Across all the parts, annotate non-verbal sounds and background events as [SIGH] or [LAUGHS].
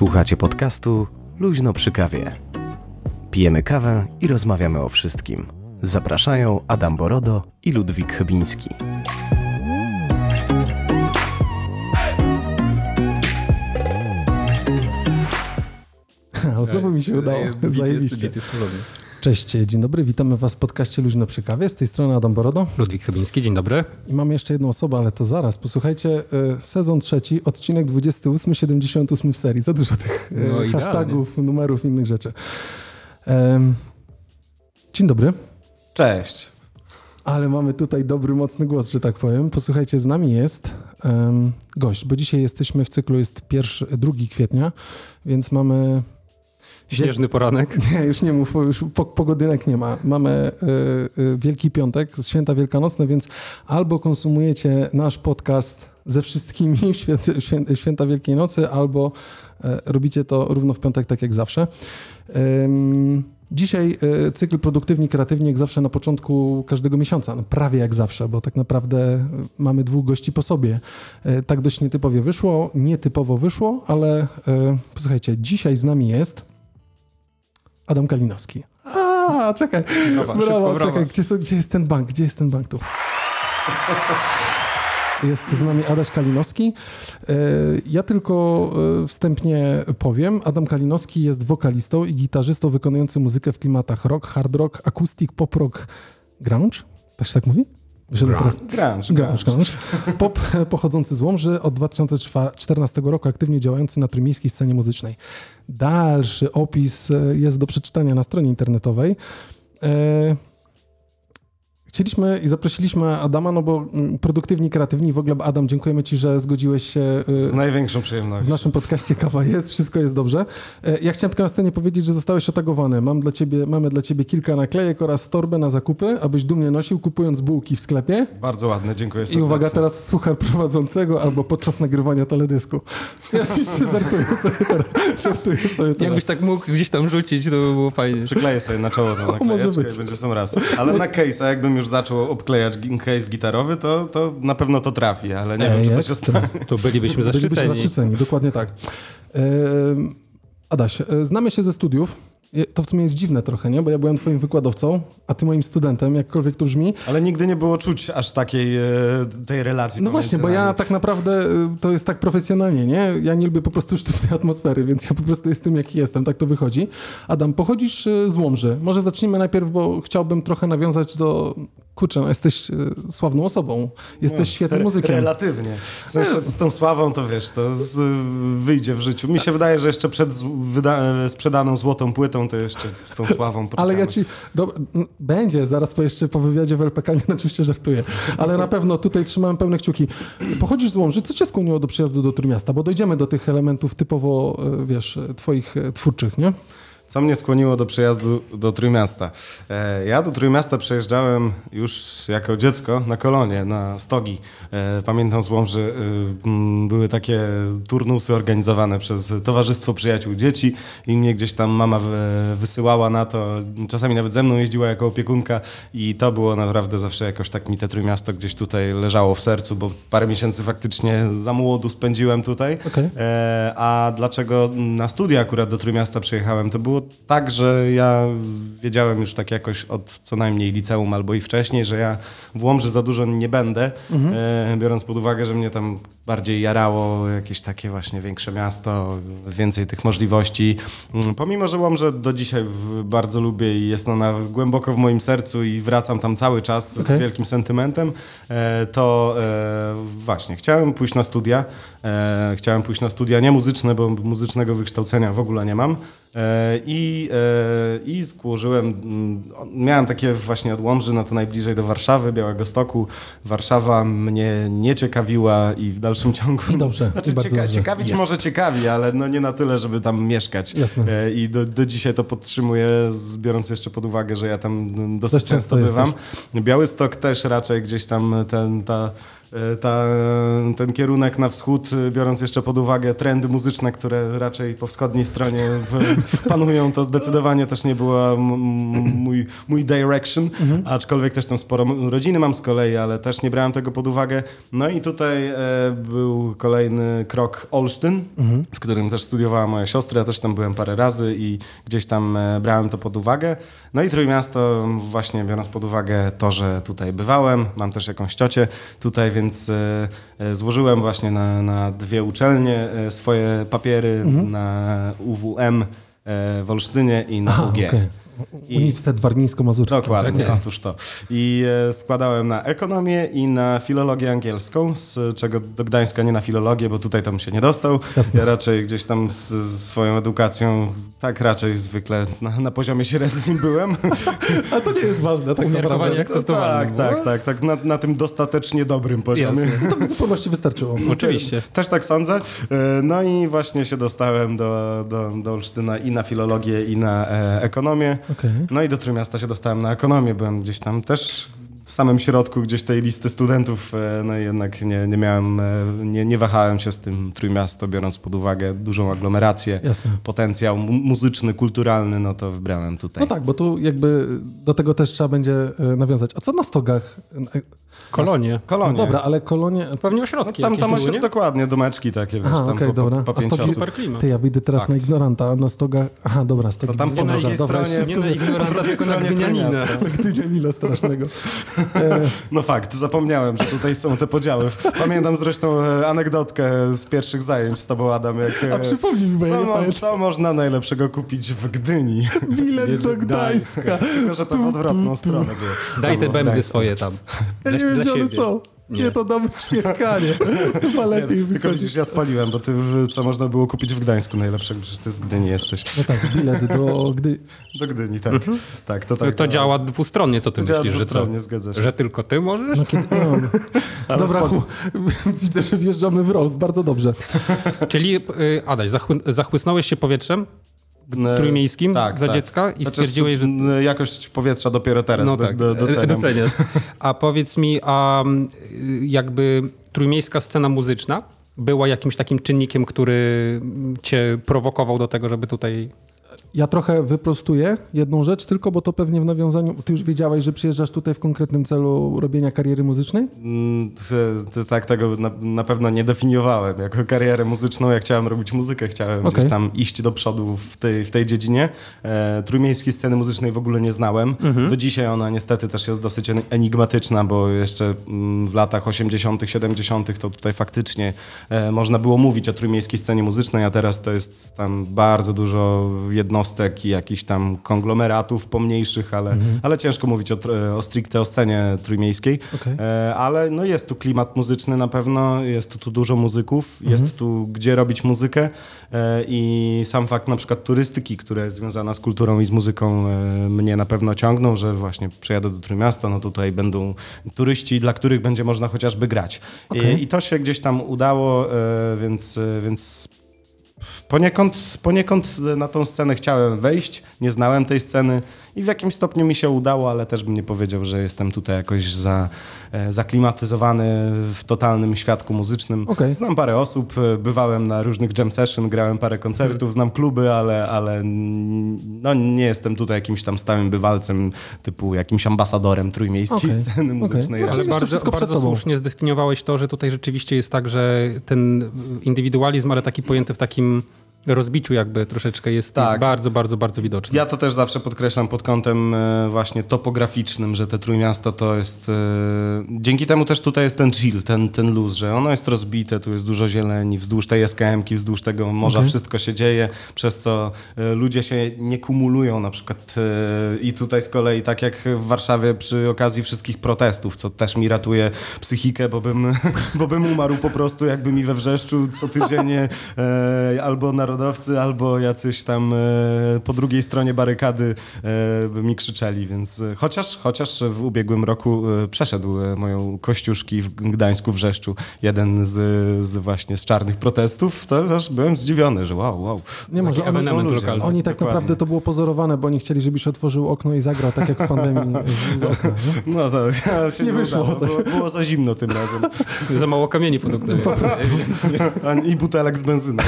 Słuchacie podcastu Luźno przy kawie. Pijemy kawę i rozmawiamy o wszystkim. Zapraszają Adam Borodo i Ludwik Chybiński. [LAUGHS] O, znowu mi się udało. Zajebiście. Cześć, dzień dobry, witamy Was w podcaście Luźno przy kawie. Z tej strony Adam Borodo. Ludwik Chybiński, dzień dobry. I mamy jeszcze jedną osobę, ale to zaraz. Posłuchajcie, y, sezon trzeci, odcinek 28, 78 w serii. Za dużo tych y, No, idealnie. hashtagów, numerów, innych rzeczy. Dzień dobry. Cześć. Ale mamy tutaj dobry, mocny głos, że tak powiem. Posłuchajcie, z nami jest gość, bo dzisiaj jesteśmy w cyklu, jest pierwszy, 2 kwietnia, więc mamy Śnieżny poranek. Nie, już nie mów, już po, pogodynek nie ma. Mamy y, y, Wielki Piątek, święta wielkanocne, więc albo konsumujecie nasz podcast ze wszystkimi [LAUGHS] święta Wielkiej Nocy, albo e, robicie to równo w piątek, tak jak zawsze. Dzisiaj e, cykl produktywni, kreatywni, jak zawsze na początku każdego miesiąca. No, prawie jak zawsze, bo tak naprawdę e, mamy dwóch gości po sobie. Tak dość nietypowo wyszło, nietypowo wyszło, ale posłuchajcie, dzisiaj z nami jest Adam Kalinowski. A, czekaj. Brawa, brawa. czekaj, gdzie, są- gdzie jest ten bank? Gdzie jest ten bank tu? Jest z nami Adaś Kalinowski. E, Ja tylko e, wstępnie powiem. Adam Kalinowski jest wokalistą i gitarzystą wykonującym muzykę w klimatach rock, hard rock, acoustic, pop rock, grunge? Tak się tak mówi? Wyszedłem Grunge. teraz- Grunge. Grunge, grunge. Pop [LAUGHS] pochodzący z Łomży, od 2014 roku aktywnie działający na trójmiejskiej scenie muzycznej. Dalszy opis e, jest do przeczytania na stronie internetowej. E, Chcieliśmy i zaprosiliśmy Adama, no bo mm, produktywni, kreatywni, w ogóle Adam, dziękujemy Ci, że zgodziłeś się e, Z największą w przyjemnością. naszym podcaście Kawa jest, wszystko jest dobrze. E, Ja chciałem tylko na scenie powiedzieć, że zostałeś otagowany. Mam dla ciebie, mamy dla Ciebie kilka naklejek oraz torbę na zakupy, abyś dumnie nosił, kupując bułki w sklepie. Bardzo ładne, dziękuję I serdecznie. uwaga, teraz słuchar prowadzącego albo podczas nagrywania teledysku. Ja [LAUGHS] oczywiście żartuję sobie teraz. Żartuję sobie teraz. Jakbyś tak mógł gdzieś tam rzucić, to by było fajnie. Przykleję sobie na czoło tą [LAUGHS] może naklejeczkę być. i będzie sam raz. Ale na case, a jakbym już zaczął obklejać case gitarowy, to, to na pewno to trafi, ale nie wiem, czy to się stanie. To [LAUGHS] bylibyśmy zaszczyceni. zaszczyceni, dokładnie tak. Ehm, Adaś, e, znamy się ze studiów. To w sumie jest dziwne trochę, nie? Bo ja byłem twoim wykładowcą, a ty moim studentem, jakkolwiek to brzmi. Ale nigdy nie było czuć aż takiej e, tej relacji No właśnie, bo ja nami. tak naprawdę y, to jest tak profesjonalnie, nie? Ja nie lubię po prostu sztywnej atmosfery, więc ja po prostu jestem jaki jestem, tak to wychodzi. Adam, pochodzisz y, z Łomży. Może zacznijmy najpierw, bo chciałbym trochę nawiązać do... Kurczę, no jesteś y, sławną osobą. Jesteś No, świetnym muzykiem. Relatywnie. W sensie z tą sławą to wiesz, to z, wyjdzie w życiu. Mi się wydaje, że jeszcze przed sprzedaną złotą płytą to jeszcze z tą sławą Ale ja poczekamy. ci. Będzie, zaraz po jeszcze po wywiadzie w LPK, nie, oczywiście żartuję. Ale na pewno tutaj trzymałem pełne kciuki. Pochodzisz z Łomży, co cię skłoniło do przyjazdu do Trójmiasta? Bo dojdziemy do tych elementów typowo, e, wiesz, e, twoich e, twórczych, nie? Co mnie skłoniło do przyjazdu do Trójmiasta? E, Ja do Trójmiasta przejeżdżałem już jako dziecko na kolonie, na stogi. E, Pamiętam z Łomży mm, były takie turnusy organizowane przez Towarzystwo Przyjaciół Dzieci i mnie gdzieś tam mama wy- wysyłała na to. Czasami nawet ze mną jeździła jako opiekunka i to było naprawdę zawsze jakoś tak mi te Trójmiasto gdzieś tutaj leżało w sercu, bo parę miesięcy faktycznie za młodu spędziłem tutaj. E, a dlaczego na studia akurat do Trójmiasta przyjechałem? To było tak, że ja wiedziałem już tak jakoś od co najmniej liceum albo i wcześniej, że ja w Łomży za dużo nie będę, e, biorąc pod uwagę, że mnie tam bardziej jarało jakieś takie właśnie większe miasto, więcej tych możliwości. Mm, Pomimo, że Łomżę do dzisiaj bardzo lubię i jest ona głęboko w moim sercu i wracam tam cały czas Okej. z wielkim sentymentem, e, to e, właśnie chciałem pójść na studia. E, chciałem pójść na studia nie muzyczne, bo muzycznego wykształcenia w ogóle nie mam. E, I, e, i złożyłem, mm, miałem takie właśnie od Łomży, no to najbliżej do Warszawy, Białego Stoku. Warszawa mnie nie ciekawiła i w dalszym ciągu... I dobrze, [LAUGHS] Znaczy cieka- dobrze. ciekawić Jest. może ciekawi, ale no nie na tyle, żeby tam mieszkać. Jasne. E, I do, do dzisiaj to podtrzymuję, biorąc jeszcze pod uwagę, że ja tam dosyć Dość często często bywam. Białystok też raczej gdzieś tam ten, ta ta, ten kierunek na wschód, e, biorąc jeszcze pod uwagę trendy muzyczne, które raczej po wschodniej stronie panują, to zdecydowanie też nie była mój, mój direction, aczkolwiek też tam sporo rodziny mam z kolei, ale też nie brałem tego pod uwagę. No i tutaj e, był kolejny krok Olsztyn, w którym też studiowała moja siostra, ja też tam byłem parę razy i gdzieś tam e, brałem to pod uwagę. No i Trójmiasto, właśnie biorąc pod uwagę to, że tutaj bywałem, mam też jakąś ciocię tutaj, więc e, e, złożyłem właśnie na, na dwie uczelnie e, swoje papiery, na UWM w Olsztynie i na UG. okej. I- Uniwersytet Warmińsko-Mazurski. Dokładnie, Tak jest. otóż to. I e, składałem na ekonomię i na filologię angielską, z czego do Gdańska nie na filologię, bo tutaj tam się nie dostał. Jasne. Ja raczej gdzieś tam z, z swoją edukacją, tak raczej zwykle na, na poziomie średnim [LAUGHS] byłem. A to nie jest ważne, tak naprawdę. akceptowalne. tak, tak, tak, tak, na, na tym dostatecznie dobrym poziomie. Jasne. To by w zupełności wystarczyło. [LAUGHS] Oczywiście. Też tak sądzę. E, No i właśnie się dostałem do, do, do Olsztyna i na filologię, i na e, ekonomię. Okej. No i do Trójmiasta się dostałem na ekonomię. Byłem gdzieś tam też w samym środku gdzieś tej listy studentów, e, no i jednak nie, nie miałem, e, nie, nie wahałem się z tym Trójmiasto, biorąc pod uwagę dużą aglomerację, Jasne. potencjał mu- muzyczny, kulturalny, no to wybrałem tutaj. No tak, bo tu jakby do tego też trzeba będzie e, nawiązać. A co na stogach? E, Kolonie. Kolonie. No dobra, ale kolonie... Pewnie No, ośrodki tam, jakieś tam były, osie, nie? dokładnie, domeczki takie, wiesz, Aha, tam okej, po, dobra. po, po A pięć stogi- osób. Super klimat. Ty, ja wyjdę teraz Tak. na ignoranta, a na stogach... Aha, dobra, stogi To tam po drugiej dobra, stronie- wszystko- Nie na ignoranta, tylko na [LAUGHS] gdynianina. Trójmiasta. Gdynianina strasznego. [LAUGHS] E, No fakt, zapomniałem, że tutaj są te podziały. Pamiętam zresztą e, anegdotkę z pierwszych zajęć z tobą, Adam, jak... e, a przypomnij mi, bo ja Co, nie co można najlepszego kupić w Gdyni? Bilet do Gdańska. Tylko, że to w odwrotną stronę było. Daj te bębny swoje tam. Ja nie Dla- wiem, gdzie one siebie. są. Nie, Nie. to damy świadkanie. [LAUGHS] Chyba lepiej Tylko wychodzi. widzisz, ja spaliłem, bo ty, co można było kupić w Gdańsku najlepszego, przecież ty z Gdyni jesteś. No tak, bilet do Gdy... [LAUGHS] Do Gdyni, tak. Tak, to tak. To działa dwustronnie, co ty To myślisz, że dwustronnie, zgadza się. Że tylko ty możesz? No, kiedy... no, no. Dobra, [LAUGHS] widzę, że wjeżdżamy w roast. Bardzo dobrze. Czyli, y, Adaś, zachły- zachłysnąłeś się powietrzem trójmiejskim tak, za tak. dziecka i Znaczy, stwierdziłeś, że... Jakość powietrza dopiero teraz No do, tak, do, doceniam. doceniasz. A powiedz mi, a jakby trójmiejska scena muzyczna była jakimś takim czynnikiem, który cię prowokował do tego, żeby tutaj... Ja trochę wyprostuję jedną rzecz tylko, bo to pewnie w nawiązaniu... Ty już wiedziałeś, że przyjeżdżasz tutaj w konkretnym celu robienia kariery muzycznej? Mm, Tak, tego na, na pewno nie definiowałem jako karierę muzyczną. Jak chciałem robić muzykę, chciałem Okej. gdzieś tam iść do przodu w tej, w tej dziedzinie. E, trójmiejskiej sceny muzycznej w ogóle nie znałem. Do dzisiaj ona niestety też jest dosyć en- enigmatyczna, bo jeszcze mm, w latach 80., 70. to tutaj faktycznie e, można było mówić o trójmiejskiej scenie muzycznej, a teraz to jest tam bardzo dużo jednostek i jakichś tam konglomeratów pomniejszych, ale, ale ciężko mówić o, o stricte o scenie trójmiejskiej. Okej. E, ale no jest tu klimat muzyczny na pewno, jest tu dużo muzyków, jest tu gdzie robić muzykę e, i sam fakt na przykład turystyki, która jest związana z kulturą i z muzyką e, mnie na pewno ciągną, że właśnie przyjadę do Trójmiasta, no tutaj będą turyści, dla których będzie można chociażby grać. Okej. I, I to się gdzieś tam udało, więc, więc Poniekąd, poniekąd na tą scenę chciałem wejść, nie znałem tej sceny i w jakimś stopniu mi się udało, ale też bym nie powiedział, że jestem tutaj jakoś za, e, zaklimatyzowany w totalnym świadku muzycznym. Okej. Znam parę osób, e, bywałem na różnych jam session, grałem parę koncertów, znam kluby, ale, ale no, nie jestem tutaj jakimś tam stałym bywalcem, typu jakimś ambasadorem trójmiejskiej Okej, sceny muzycznej. No, Ale bardzo, bardzo słusznie zdefiniowałeś to, że tutaj rzeczywiście jest tak, że ten indywidualizm, ale taki pojęty w takim eben rozbiciu jakby troszeczkę jest, Tak. jest bardzo, bardzo, bardzo widoczny. Ja to też zawsze podkreślam pod kątem e, właśnie topograficznym, że te Trójmiasto to jest... e, Dzięki temu też tutaj jest ten chill, ten, ten luz, że ono jest rozbite, tu jest dużo zieleni, wzdłuż tej SKM-ki, wzdłuż tego morza Okej. wszystko się dzieje, przez co e, ludzie się nie kumulują na przykład i tutaj z kolei tak jak w Warszawie przy okazji wszystkich protestów, co też mi ratuje psychikę, bo bym, [LAUGHS] bo bym umarł po prostu jakby mi we wrzeszczu co tydzień albo na narodowcy, albo jacyś tam e, po drugiej stronie barykady e, by mi krzyczeli, więc e, chociaż, chociaż w ubiegłym roku e, przeszedł e, moją kościuszki w Gdańsku, w Rzeszczu, jeden z, z właśnie z czarnych protestów, to aż byłem zdziwiony, że wow, wow. Nie może, oni, lokalny. oni tak Dokładnie. naprawdę to było pozorowane, bo oni chcieli, żebyś otworzył okno i zagrał, tak jak w pandemii [LAUGHS] z, z okna. Nie? No to [LAUGHS] ja się Nie nie, wyszło. udało. Było, było za zimno tym razem. [LAUGHS] Za mało kamieni pod oknami. A- I butelek z benzyną.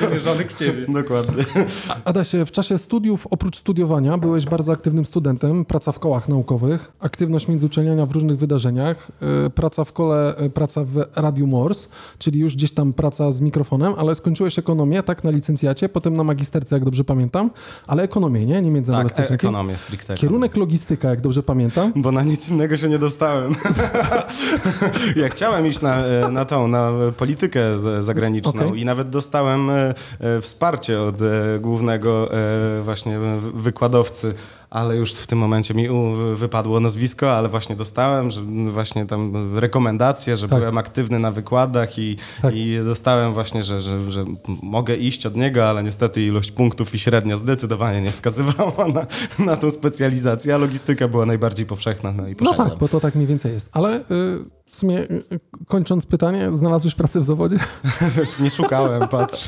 Wymierzonych ciebie. Dokładnie. Adasie, w czasie studiów, oprócz studiowania, byłeś bardzo aktywnym studentem, praca w kołach naukowych, aktywność międzyuczelniania w różnych wydarzeniach, y, praca w kole, y, praca w Radiu Morse, czyli już gdzieś tam praca z mikrofonem, ale skończyłeś ekonomię, tak, na licencjacie, potem na magisterce, jak dobrze pamiętam, ale ekonomię, nie? Nie międzynarodowe Tak, e- stosunki. ekonomię stricte. Kierunek logistyka, jak dobrze pamiętam. [LAUGHS] Bo na nic innego się nie dostałem. [LAUGHS] ja chciałem iść na, e, na tą, na politykę zagraniczną Okej. i nawet dostałem wsparcie od e, głównego e, właśnie wy- wykładowcy, ale już w tym momencie mi wypadło nazwisko, ale właśnie dostałem, że właśnie tam rekomendacje, że Tak. byłem aktywny na wykładach i, Tak. i dostałem właśnie, że, że, że mogę iść od niego, ale niestety ilość punktów i średnia zdecydowanie nie wskazywała na, na tą specjalizację, a logistyka była najbardziej powszechna. No, i No tak, bo to tak mniej więcej jest. Ale y, w sumie, y, y, kończąc pytanie, znalazłeś pracę w zawodzie? [LAUGHS] Wiesz, nie szukałem, patrz.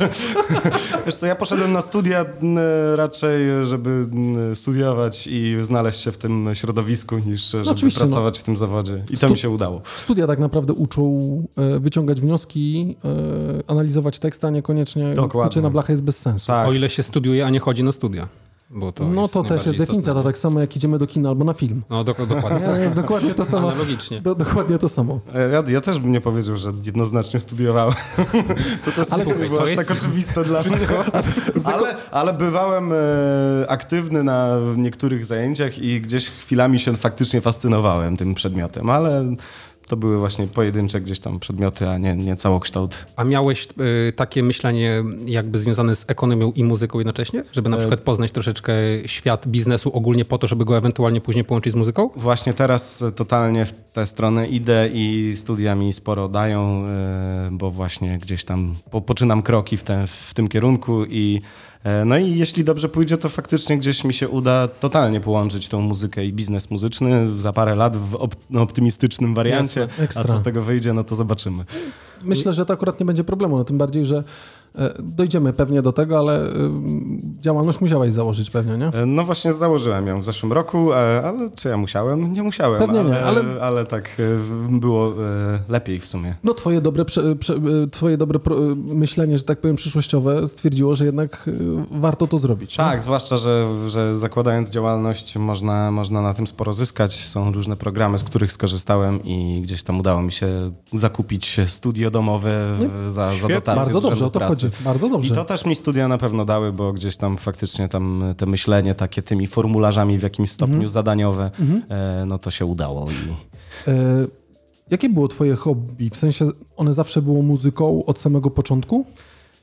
[LAUGHS] Wiesz co, ja poszedłem na studia m, raczej, żeby m, i znaleźć się w tym środowisku, niż żeby oczywiście, no. pracować w tym zawodzie. I Stu- to mi się udało. Studia tak naprawdę uczą y, wyciągać wnioski, y, analizować tekst, a niekoniecznie Dokładnie. uczy na blachę jest bez sensu. Tak. O ile się studiuje, a nie chodzi na studia. Bo to no to też jest definicja, to tak samo jak idziemy do kina albo na film. No do, dokładnie. Nie, jest dokładnie to samo. Analogicznie. Do, dokładnie to samo. Ja, ja też bym nie powiedział, że jednoznacznie studiowałem. [LAUGHS] To też Ale słuchaj, było to aż jest- tak oczywiste dla mnie. [LAUGHS] Ale, ale bywałem e, aktywny na niektórych zajęciach i gdzieś chwilami się faktycznie fascynowałem tym przedmiotem, ale to były właśnie pojedyncze gdzieś tam przedmioty, a nie, nie całokształt. A miałeś y, takie myślenie jakby związane z ekonomią i muzyką jednocześnie? Żeby na E- przykład poznać troszeczkę świat biznesu ogólnie po to, żeby go ewentualnie później połączyć z muzyką? Właśnie teraz totalnie w tę stronę idę i studia mi sporo dają, e, bo właśnie gdzieś tam po, poczynam kroki w, te, w tym kierunku i e, no i jeśli dobrze pójdzie, to faktycznie gdzieś mi się uda totalnie połączyć tą muzykę i biznes muzyczny za parę lat w op optymistycznym wariancie, Jasne, a co z tego wyjdzie, no to zobaczymy. Myślę, że to akurat nie będzie problemu, no tym bardziej, że e, dojdziemy pewnie do tego, ale y, działalność musiałeś założyć pewnie, nie? E, No właśnie założyłem ją w zeszłym roku, e, ale czy ja musiałem? Nie musiałem, Pewnie ale, nie, ale- ale tak e, było e, lepiej w sumie. No twoje dobre, twoje dobre myślenie, że tak powiem, przyszłościowe stwierdziło, że jednak warto to zrobić. nie? Tak, zwłaszcza, że, że zakładając działalność można, można na tym sporo zyskać. Są różne programy, z których skorzystałem i gdzieś tam udało mi się zakupić studio domowe w- za, za Świetnie. dotację Bardzo dobrze, o to Pracy. chodzi. Bardzo dobrze. I to też mi studia na pewno dały, bo gdzieś tam faktycznie tam te myślenie takie tymi formularzami w jakimś stopniu Mhm. zadaniowe, e, no to się udało. I... E, jakie było twoje hobby? W sensie one zawsze było muzyką od samego początku?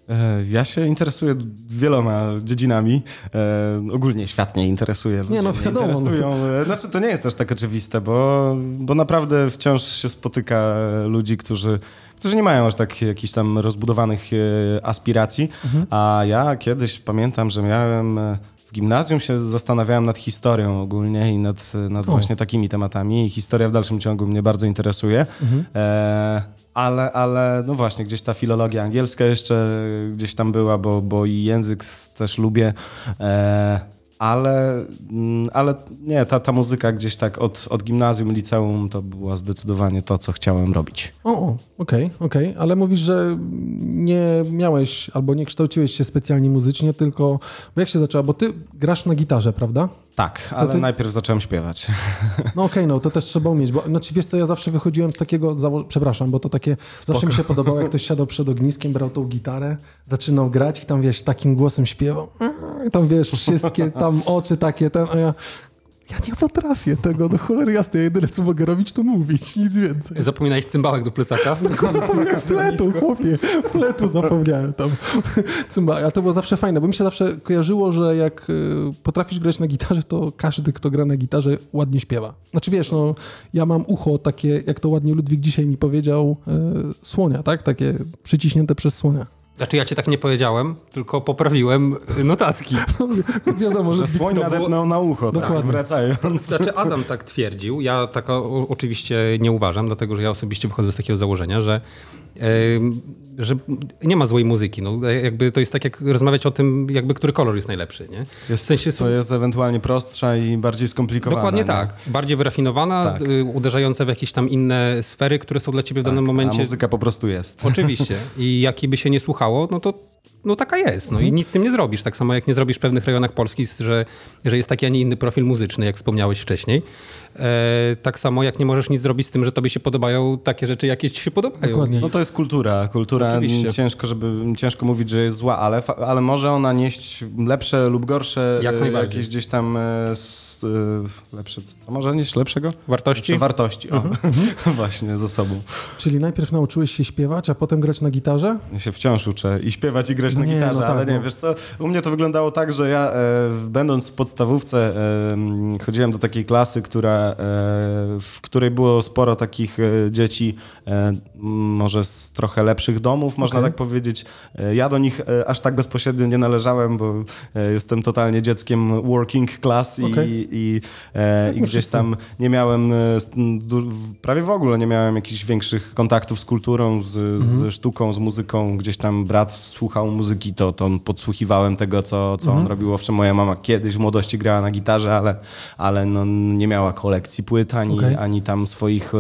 E, Ja się interesuję wieloma dziedzinami. E, ogólnie świat mnie interesuje. ludzie no wiadomo, no. Interesują. E, Znaczy, to nie jest też tak oczywiste, bo, bo naprawdę wciąż się spotyka ludzi, którzy, którzy nie mają aż tak jakichś tam rozbudowanych e, aspiracji. Mhm. A ja kiedyś pamiętam, że miałem. e, W gimnazjum się zastanawiałem nad historią ogólnie i nad, nad O. właśnie takimi tematami. I historia w dalszym ciągu mnie bardzo interesuje. Mhm. E, ale, ale no właśnie, gdzieś ta filologia angielska jeszcze gdzieś tam była, bo, bo i język też lubię. E, ale, mm, ale nie, ta, ta muzyka gdzieś tak od, od gimnazjum, liceum to była zdecydowanie to, co chciałem robić. O, o, okej, okej, ale mówisz, że nie miałeś albo nie kształciłeś się specjalnie muzycznie, tylko bo jak się zaczęło? Bo ty grasz na gitarze, prawda? Tak, ale ty- najpierw zacząłem śpiewać. [LAUGHS] No okej, no to też trzeba umieć, bo znaczy wiesz co, ja zawsze wychodziłem z takiego, zało- przepraszam, bo to takie, zawsze mi się podobało, jak ktoś siadał przed ogniskiem, brał tą gitarę, zaczynał grać i tam wiesz, takim głosem śpiewał, i tam wiesz, wszystkie tam oczy takie, ten, a ja, ja nie potrafię tego, do cholery jasnej, ja jedyne co mogę robić, to mówić, nic więcej. Zapominałeś cymbałek do plecaka? [LAUGHS] Fletu, chłopie, fletu zapomniałem tam. Cymba, a to było zawsze fajne, bo mi się zawsze kojarzyło, że jak y, potrafisz grać na gitarze, to każdy, kto gra na gitarze, ładnie śpiewa. Znaczy wiesz, no, ja mam ucho takie, jak to ładnie Ludwik dzisiaj mi powiedział, y, słonia, tak? Takie przyciśnięte przez słonia. Znaczy ja ci tak nie powiedziałem, tylko poprawiłem notatki. [LAUGHS] Wiadomo, że słoń nadepnął na ucho, tak, Dokładnie. wracając. Znaczy Adam tak twierdził, ja tak o, oczywiście nie uważam, dlatego że ja osobiście wychodzę z takiego założenia, że, że nie ma złej muzyki. No, jakby to jest tak jak rozmawiać o tym, jakby który kolor jest najlepszy. Nie? Jest, w sensie to jest ewentualnie prostsza i bardziej skomplikowana. Dokładnie nie? tak. Bardziej wyrafinowana, Tak. y, uderzająca w jakieś tam inne sfery, które są dla ciebie w danym Tak, momencie. A muzyka po prostu jest. [LAUGHS] Oczywiście. I jaki by się nie słuchało, no to no taka jest. No i nic z tym nie zrobisz. Tak samo jak nie zrobisz w pewnych rejonach Polski, że, że jest taki, a nie inny profil muzyczny, jak wspomniałeś wcześniej. E, tak samo jak nie możesz nic zrobić z tym, że tobie się podobają takie rzeczy, jakie ci się podobają. Dokładnie. No to jest kultura. Kultura Oczywiście. ciężko, żeby, ciężko mówić, że jest zła, ale, ale może ona nieść lepsze lub gorsze Jak e, najbardziej. jakieś gdzieś tam e, lepsze. Co może nieść lepszego? Wartości? Lepsze wartości. O, [LAUGHS] Mhm. właśnie ze sobą. Czyli najpierw nauczyłeś się śpiewać, a potem grać na gitarze? Ja się wciąż uczę i śpiewać i grać No na nie, gitarze, no tak, ale nie, no. wiesz co, u mnie to wyglądało tak, że ja e, będąc w podstawówce e, chodziłem do takiej klasy, która, w której było sporo takich e, dzieci e, może z trochę lepszych domów, można Okej. tak powiedzieć. E, ja do nich e, aż tak bezpośrednio nie należałem, bo e, jestem totalnie dzieckiem working class i, Okej. i, e, i my gdzieś tam nie miałem, prawie w ogóle nie miałem jakichś większych kontaktów z kulturą, z, z sztuką, z muzyką. Gdzieś tam brat słuchał muzyki, to, to podsłuchiwałem tego, co, co on robił. Owszem, moja mama kiedyś w młodości grała na gitarze, ale, ale no, nie miała kolekcji płyt, ani, Okej. ani tam swoich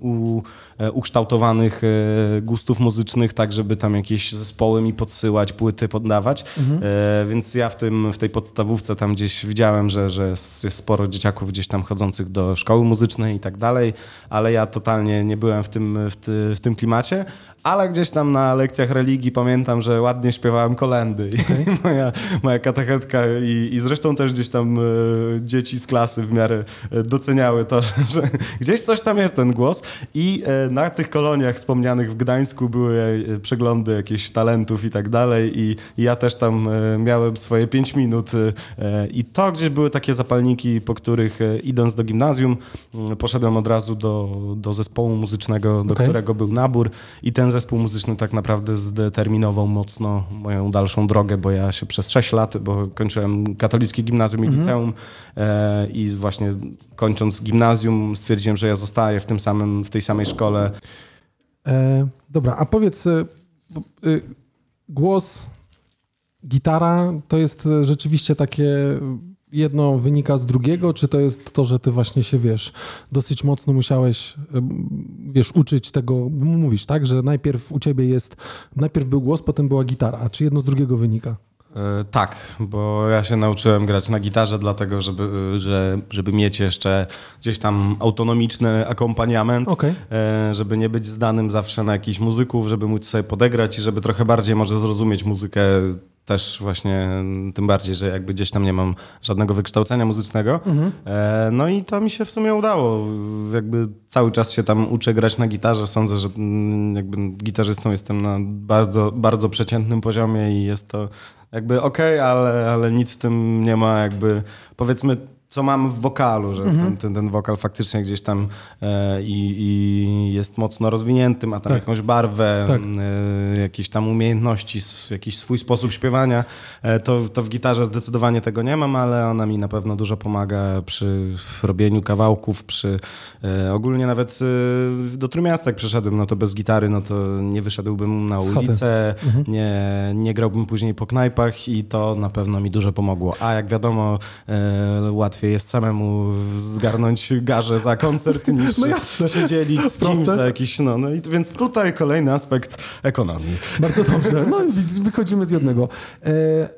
u, ukształtowanych e, gustów muzycznych, tak żeby tam jakieś zespoły mi podsyłać, płyty poddawać. E, więc ja w, tym, w tej podstawówce tam gdzieś widziałem, że, że jest jest sporo dzieciaków gdzieś tam chodzących do szkoły muzycznej i tak dalej, ale ja totalnie nie byłem w tym, w, ty, w tym klimacie. Ale gdzieś tam na lekcjach religii pamiętam, że ładnie śpiewałem kolendy. I [LAUGHS] moja, moja katechetka i, i zresztą też gdzieś tam e, dzieci z klasy w miarę e, doceniały to, [LAUGHS] że, że gdzieś coś tam jest ten głos. I e, na tych koloniach wspomnianych w Gdańsku były e, przeglądy jakichś talentów i tak dalej. I, i ja też tam e, miałem swoje pięć minut. e, I to gdzieś były takie zapalniki, po których idąc do gimnazjum, poszedłem od razu do, do zespołu muzycznego, do Okej. którego był nabór. I ten zespół muzyczny tak naprawdę zdeterminował mocno moją dalszą drogę, bo ja się przez 6 lat, bo kończyłem katolickie gimnazjum i liceum e, i właśnie kończąc gimnazjum stwierdziłem, że ja zostaję w tym samym, w tej samej szkole. E, dobra, a powiedz, bo, e, głos, gitara to jest rzeczywiście takie jedno wynika z drugiego, czy to jest to, że ty właśnie się wiesz, dosyć mocno musiałeś, wiesz, uczyć tego, mówisz, tak, że najpierw u ciebie jest, najpierw był głos, potem była gitara, czy jedno z drugiego wynika? E, tak, bo ja się nauczyłem grać na gitarze, dlatego żeby, że, żeby mieć jeszcze gdzieś tam autonomiczny akompaniament, Okej. e, żeby nie być zdanym zawsze na jakichś muzyków, żeby móc sobie podegrać i żeby trochę bardziej może zrozumieć muzykę też właśnie, tym bardziej, że jakby gdzieś tam nie mam żadnego wykształcenia muzycznego. E, no i to mi się w sumie udało. Jakby cały czas się tam uczę grać na gitarze. Sądzę, że mm, jakby gitarzystą jestem na bardzo, bardzo przeciętnym poziomie i jest to jakby okej, ale, ale nic w tym nie ma jakby powiedzmy co mam w wokalu, że ten, ten, ten wokal faktycznie gdzieś tam e, i, i jest mocno rozwinięty, ma tam Tak. jakąś barwę, Tak. e, jakieś tam umiejętności, jakiś swój sposób śpiewania, e, to, to w gitarze zdecydowanie tego nie mam, ale ona mi na pewno dużo pomaga przy robieniu kawałków, przy e, ogólnie nawet e, do Trójmiasta przeszedłem, no to bez gitary, no to nie wyszedłbym na ulicę, nie, nie grałbym później po knajpach i to na pewno mi dużo pomogło. A jak wiadomo, e, łatwiej jest samemu zgarnąć garzę za koncert [LAUGHS] niż No jasne. się dzielić z kimś Proste. za jakiś, no, no i więc tutaj kolejny aspekt ekonomii. Bardzo dobrze. No wychodzimy z jednego. E,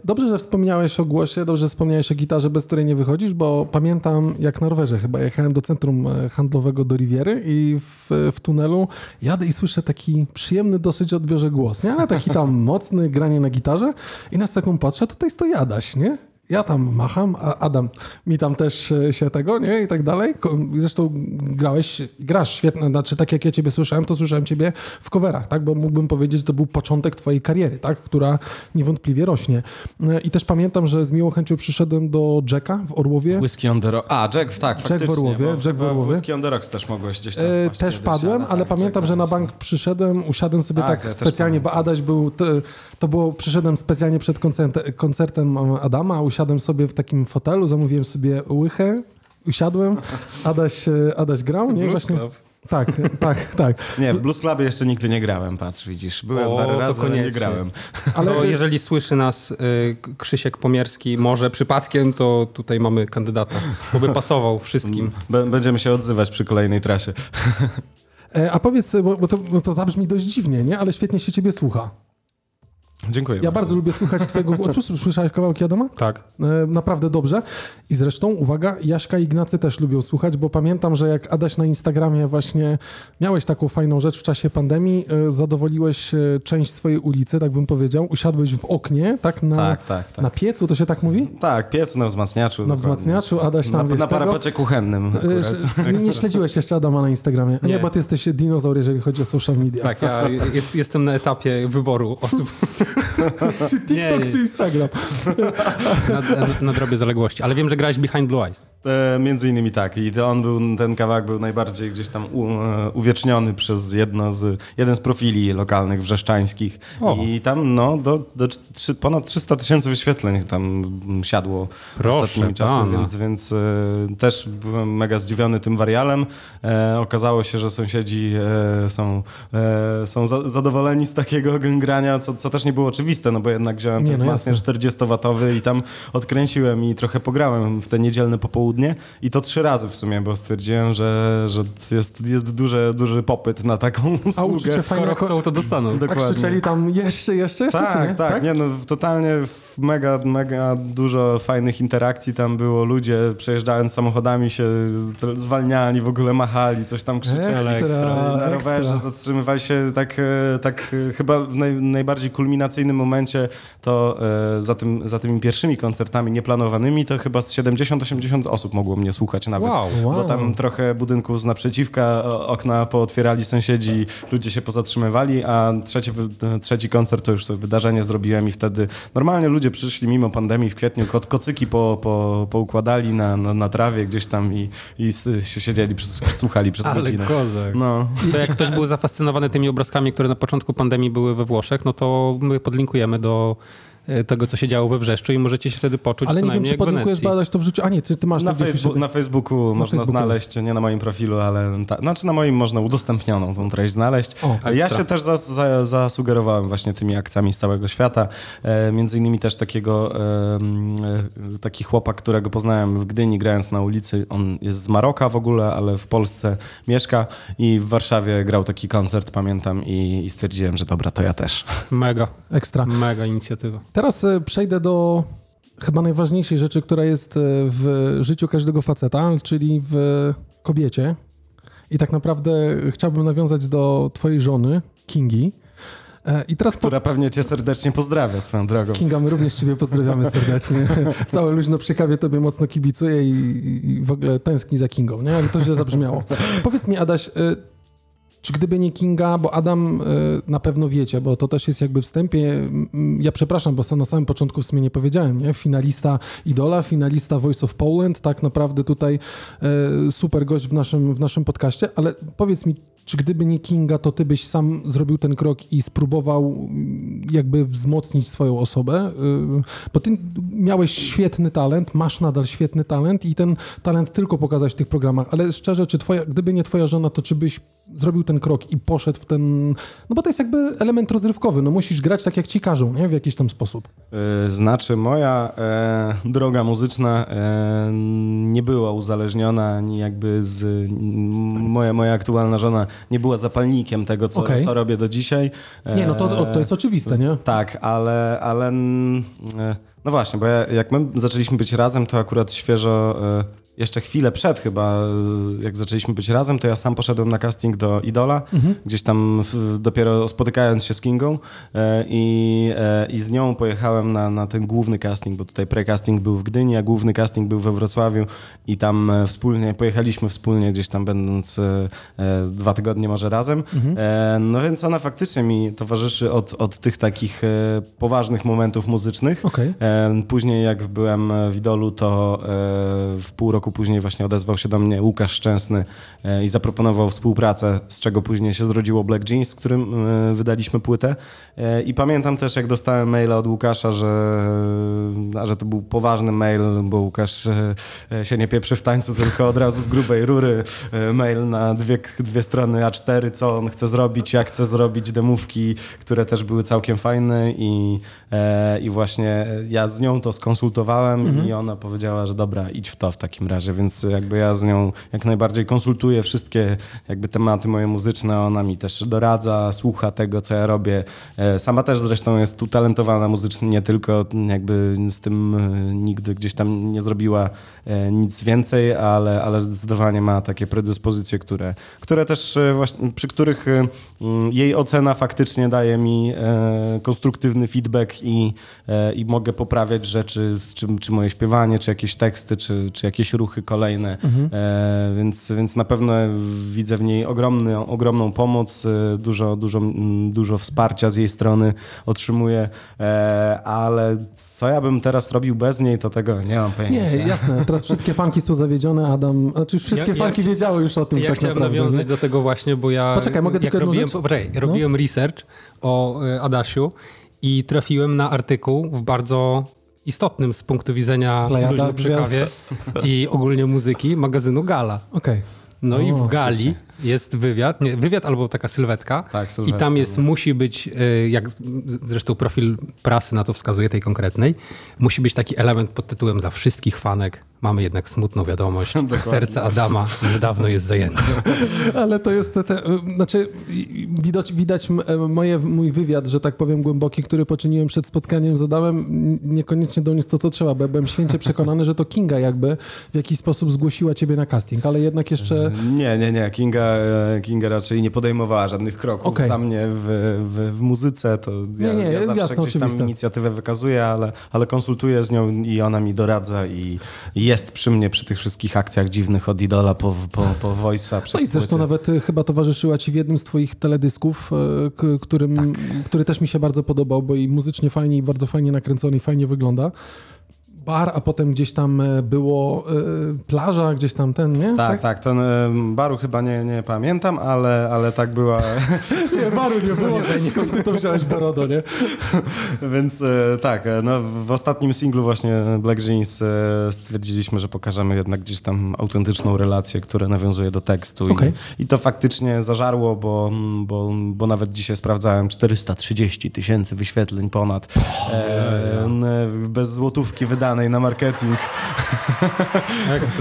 dobrze, że wspomniałeś o głosie, dobrze, że wspomniałeś o gitarze, bez której nie wychodzisz, bo pamiętam, jak na rowerze chyba jechałem do centrum e, handlowego do Riviery i w, w tunelu jadę i słyszę taki przyjemny dosyć odbiorze głos, nie? Ale taki tam [LAUGHS] mocny, granie na gitarze i na sekundę patrzę, tutaj stoi Adaś, nie? Ja tam macham, a Adam mi tam też e, się tego, nie? I tak dalej. Zresztą grałeś, grasz świetnie, znaczy tak jak ja ciebie słyszałem, to słyszałem ciebie w coverach, tak? Bo mógłbym powiedzieć, że to był początek twojej kariery, tak? Która niewątpliwie rośnie. E, I też pamiętam, że z miłą chęcią przyszedłem do Jacka w Orłowie. Whisky on the Rock. A, Jack, tak, Jack w. Orłowie, Jack w Orłowie. Whisky on the Rocks też mogłeś gdzieś tam E, też padłem, ale tak, pamiętam, Jack że na bank przyszedłem, usiadłem sobie Tak, tak, ja specjalnie, bo. Adaś był, to, to było, przyszedłem specjalnie przed koncertem, koncertem Adama, usiadłem sobie w takim fotelu, zamówiłem sobie łychę, usiadłem, [LAUGHS] Adaś, e, Adaś grał, nie? Blues Właśnie, Club. tak, tak, [LAUGHS] tak. Nie, w Blues Clubie jeszcze nigdy nie grałem, patrz, widzisz. Byłem O, parę razy, ale nie koniecznie. grałem. [LAUGHS] Ale To jeżeli słyszy nas y, Krzysiek Pomierski, może przypadkiem, to tutaj mamy kandydata, bo by pasował wszystkim. B- będziemy się odzywać przy kolejnej trasie. e, a powiedz, bo, bo, to, bo to zabrzmi dość dziwnie, nie? Ale świetnie się ciebie słucha. Dziękuję Ja bardzo lubię słuchać twojego głosu. [LAUGHS] Słyszałeś kawałki Adama? Tak. E, Naprawdę dobrze. I zresztą, uwaga, Jaśka i Ignacy też lubią słuchać, bo pamiętam, że jak Adaś na Instagramie właśnie miałeś taką fajną rzecz w czasie pandemii, e, zadowoliłeś e, część swojej ulicy, tak bym powiedział, usiadłeś w oknie, tak? Na, Tak, tak, tak. na piecu, to się tak mówi? Tak, piec na wzmacniaczu. Na dokładnie. wzmacniaczu, Adaś tam, Na, na tego. parapacie kuchennym akurat. Nie, nie śledziłeś jeszcze Adama na Instagramie. A nie, Nie. bo ty jesteś dinozaur, jeżeli chodzi o social media. Tak, ja jest, jestem na etapie wyboru osób. [LAUGHS] Czy TikTok, Nie, nie. czy Instagram? Nad, nadrobię zaległości. Ale wiem, że grałeś Behind Blue Eyes. E, między innymi tak. I on był, ten kawałek był najbardziej gdzieś tam u, e, uwieczniony przez jedno z, jeden z profili lokalnych wrzeszczańskich. O. I tam no, do, do trzy, ponad 300 tysięcy wyświetleń tam siadło Proszę ostatnimi czasy, pana. więc, więc e, też byłem mega zdziwiony tym warialem. E, okazało się, że sąsiedzi są, są za, zadowoleni z takiego grania, co, co też nie było oczywiste, no bo jednak wziąłem Nie, ten no wzmacniacz jasne. 40-watowy i tam odkręciłem i trochę pograłem w te niedzielne popołudnie i to trzy razy w sumie, bo stwierdziłem, że, że jest, jest duży, duży popyt na taką usługę. uczucie fajne Skoro jako- chcą, to dostaną. A Dokładnie. krzyczeli tam jeszcze, jeszcze, jeszcze, czy Tak, nie? tak, nie no, totalnie mega, mega dużo fajnych interakcji tam było, ludzie przejeżdżając samochodami się zwalniali, w ogóle machali, coś tam krzyczeli. Ekstra, na rowerze zatrzymywali się tak, e, tak e, chyba w naj, najbardziej kulminacyjnym momencie to e, za, tym, za tymi pierwszymi koncertami nieplanowanymi to chyba z 70-80 osób mogło mnie słuchać nawet. Wow. Bo Wow. tam trochę budynków z naprzeciwka, okna pootwierali sąsiedzi, ludzie się pozatrzymywali, a trzeci, trzeci koncert to już sobie wydarzenie zrobiłem i wtedy normalnie ludzie przyszli mimo pandemii w kwietniu, ko- kocyki po, po, poukładali na, na, na trawie gdzieś tam i, i się siedzieli, przez, słuchali przez Ale godzinę. kozak. No. To jak ktoś był zafascynowany tymi obrazkami, które na początku pandemii były we Włoszech, no to my podlinkujemy do tego, co się działo we Wrzeszczu i możecie się wtedy poczuć Ale co nie wiem, najmniej czy Wenecji. badać to w życiu. A nie, ty, ty masz Na, to gdzieś u Facebooku, na Facebooku można Facebooku znaleźć, nie na moim profilu, ale ta, znaczy na moim można udostępnioną tą treść znaleźć. O, ja się też zas, za, zasugerowałem właśnie tymi akcjami z całego świata. E, między innymi też takiego, e, e, taki chłopak, którego poznałem w Gdyni grając na ulicy. On jest z Maroka w ogóle, ale w Polsce mieszka i w Warszawie grał taki koncert, pamiętam i, i stwierdziłem, że dobra, to ja też. Mega, Ekstra. mega inicjatywa. Teraz e, przejdę do chyba najważniejszej rzeczy, która jest e, w życiu każdego faceta, czyli w kobiecie. I tak naprawdę chciałbym nawiązać do twojej żony, Kingi. E, I teraz po... Która pewnie cię serdecznie pozdrawia swoją drogą. Kinga, my również ciebie pozdrawiamy serdecznie. [LAUGHS] Całe luźno przy kawie tobie mocno kibicuje i, i w ogóle tęskni za Kingą, nie? Ale to źle zabrzmiało. Powiedz mi, Adaś, czy gdyby nie Kinga, bo Adam y, na pewno wiecie, bo to też jest jakby wstępie, ja przepraszam, bo na samym początku w sumie nie powiedziałem, nie? Finalista Idola, finalista Voice of Poland, tak naprawdę tutaj y, super gość w naszym, w naszym podcaście, ale powiedz mi, czy gdyby nie Kinga, to ty byś sam zrobił ten krok i spróbował jakby wzmocnić swoją osobę? Y, Bo ty miałeś świetny talent, masz nadal świetny talent i ten talent tylko pokazać w tych programach, ale szczerze, czy twoja, gdyby nie twoja żona, to czy byś zrobił ten krok i poszedł w ten... No bo to jest jakby element rozrywkowy, no musisz grać tak, jak ci każą, nie? W jakiś tam sposób. Y, Znaczy, moja e, droga muzyczna e, nie była uzależniona ani jakby z. Moja, moja aktualna żona nie była zapalnikiem tego, co, Okej. co robię do dzisiaj. E, Nie, no to, to jest oczywiste, nie? Tak, ale. ale mm, e, no właśnie, bo ja, jak my zaczęliśmy być razem, to akurat świeżo. Jeszcze chwilę przed chyba, jak zaczęliśmy być razem, to ja sam poszedłem na casting do Idola, Mhm. gdzieś tam w, dopiero spotykając się z Kingą e, i, e, i z nią pojechałem na, na ten główny casting, bo tutaj pre-casting był w Gdyni, a główny casting był we Wrocławiu i tam e, wspólnie, pojechaliśmy wspólnie gdzieś tam będąc e, e, dwa tygodnie może razem. Mhm. E, no więc ona faktycznie mi towarzyszy od, od tych takich poważnych momentów muzycznych. E, Później jak byłem w Idolu, to w pół roku później właśnie odezwał się do mnie Łukasz Szczęsny e, i zaproponował współpracę, z czego później się zrodziło Black Jeans, z którym e, wydaliśmy płytę. E, I pamiętam też, jak dostałem maila od Łukasza, że, że to był poważny mail, bo Łukasz się nie pieprzy w tańcu, tylko od razu z grubej rury mail na dwie, dwie strony A4, co on chce zrobić, jak chce zrobić demówki, które też były całkiem fajne i, i właśnie ja z nią to skonsultowałem i ona powiedziała, że dobra, idź w to w takim razie, więc jakby ja z nią jak najbardziej konsultuję wszystkie jakby tematy moje muzyczne, ona mi też doradza, słucha tego, co ja robię. E, Sama też zresztą jest utalentowana muzycznie, nie tylko jakby z tym e, nigdy gdzieś tam nie zrobiła e, nic więcej, ale, ale zdecydowanie ma takie predyspozycje, które, które też właśnie, przy których mm, jej ocena faktycznie daje mi konstruktywny feedback i, i mogę poprawiać rzeczy, z czym, czy moje śpiewanie, czy jakieś teksty, czy, czy jakieś ruchy kolejne. E, więc, więc na pewno widzę w niej ogromny, ogromną pomoc, e, dużo, dużo, dużo wsparcia z jej strony otrzymuję, e, ale co ja bym teraz robił bez niej, to tego nie mam pojęcia. Nie, jasne. Teraz [LAUGHS] wszystkie fanki są zawiedzione, Adam. Znaczy wszystkie Ja- ja fanki chci- wiedziały już o tym Ja tak chciałem naprawdę. nawiązać nie? do tego właśnie, bo ja Poczekaj, mogę tylko robiłem, poczekaj, No. robiłem research o Adasiu i trafiłem na artykuł w bardzo istotnym z punktu widzenia Plejada przy kawie i ogólnie muzyki magazynu Gala. Okej. No i O, w Gali. Jest wywiad, nie, wywiad albo taka sylwetka. Tak, I sylwetka, tam jest, no. musi być, y, jak zresztą profil prasy na to wskazuje, tej konkretnej, musi być taki element pod tytułem dla wszystkich fanek. Mamy jednak smutną wiadomość. [LAUGHS] Serce Adama już dawno jest zajęte. [LAUGHS] Ale to jest te, te, y, znaczy i- widać, widać e, moje, mój wywiad, że tak powiem głęboki, który poczyniłem przed spotkaniem z Adamem, niekoniecznie doniósł to, co trzeba, bo ja byłem święcie przekonany, że to Kinga jakby w jakiś sposób zgłosiła ciebie na casting, ale jednak jeszcze... Nie, nie, nie. Kinga, e, Kinga raczej nie podejmowała żadnych kroków Okej. za mnie w, w, w muzyce. To ja, Nie, nie, ja zawsze jasne, gdzieś tam oczywiste. inicjatywę wykazuję, ale, ale konsultuję z nią i ona mi doradza i jest przy mnie przy tych wszystkich akcjach dziwnych od Idola po, po, po Voice'a No i zresztą płyty. nawet y, chyba towarzyszyła ci w jednym z twoich teledysków, k- którym, Tak. który też mi się bardzo podobał, bo i muzycznie fajnie, i bardzo fajnie nakręcony, i fajnie wygląda. Bar, a potem gdzieś tam y, było y, plaża, gdzieś tam ten, nie? Tak, tak, ten em, baru chyba nie, nie pamiętam, ale, ale tak była. [LAUGHS] Nie, baru nie było, [LAUGHS] skąd ty to wziąłeś, Borodo, nie? [LAUGHS] Więc e, tak, e, no, w ostatnim singlu właśnie Black Jeans e, stwierdziliśmy, że pokażemy jednak gdzieś tam autentyczną relację, która nawiązuje do tekstu. Okej. I, I to faktycznie zażarło, bo, bo, bo nawet dzisiaj sprawdzałem 430 tysięcy wyświetleń ponad. E, n- bez złotówki wydanej na marketing.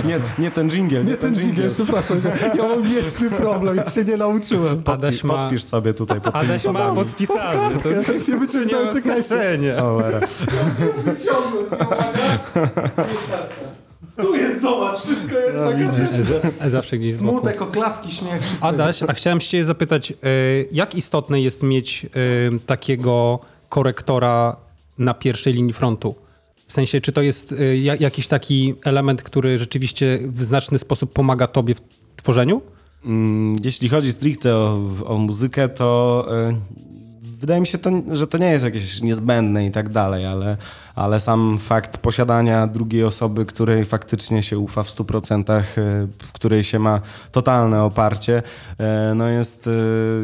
Nie, nie ten jingle, nie, Nie ten dźwięk, przepraszam, że ja mam wieczny problem, ja się nie nauczyłem. Adaś ma, Podpisz sobie tutaj pod tymi Adaś ma podami. podpisany. To jest, Nie wyciągnąłem, czekajcie. O, era. Wyciągnąć, Tu jest, zobacz, wszystko jest No, na widzisz. zawsze gdzieś. Smutek, oklaski, śmiech, wszystko Adaś, a chciałem się cię zapytać, y, jak istotne jest mieć y, takiego korektora na pierwszej linii frontu? W sensie, czy to jest y, ja- jakiś taki element, który rzeczywiście w znaczny sposób pomaga tobie w tworzeniu? Mm, Jeśli chodzi stricte o, o muzykę, to e, wydaje mi się, to, że to nie jest jakieś niezbędne i tak dalej, ale, ale sam fakt posiadania drugiej osoby, której faktycznie się ufa w 100%, e, w której się ma totalne oparcie, no jest,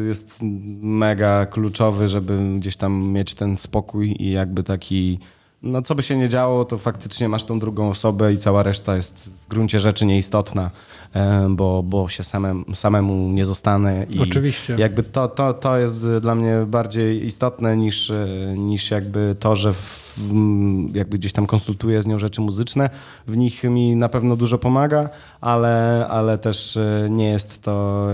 jest mega kluczowy, żeby gdzieś tam mieć ten spokój i jakby taki no co by się nie działo, to faktycznie masz tą drugą osobę i cała reszta jest w gruncie rzeczy nieistotna. E, bo, bo się samemu, samemu nie zostanę. I Oczywiście. Jakby to, to, to jest dla mnie bardziej istotne niż, e, niż jakby to, że w, jakby gdzieś tam konsultuję z nią rzeczy muzyczne. W nich mi na pewno dużo pomaga, ale, ale też e, nie jest to,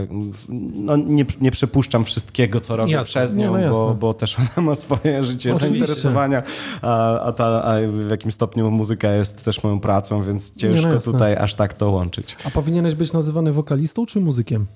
no nie, nie przepuszczam wszystkiego, co robię Jasne. przez Nie, nią, no jasne. bo, bo też ona ma swoje życie, Oczywiście. zainteresowania, a, a, ta, a w jakim stopniu muzyka jest też moją pracą, więc ciężko no jasne. tutaj aż tak to łączyć. A powinieneś być nazywany wokalistą czy muzykiem?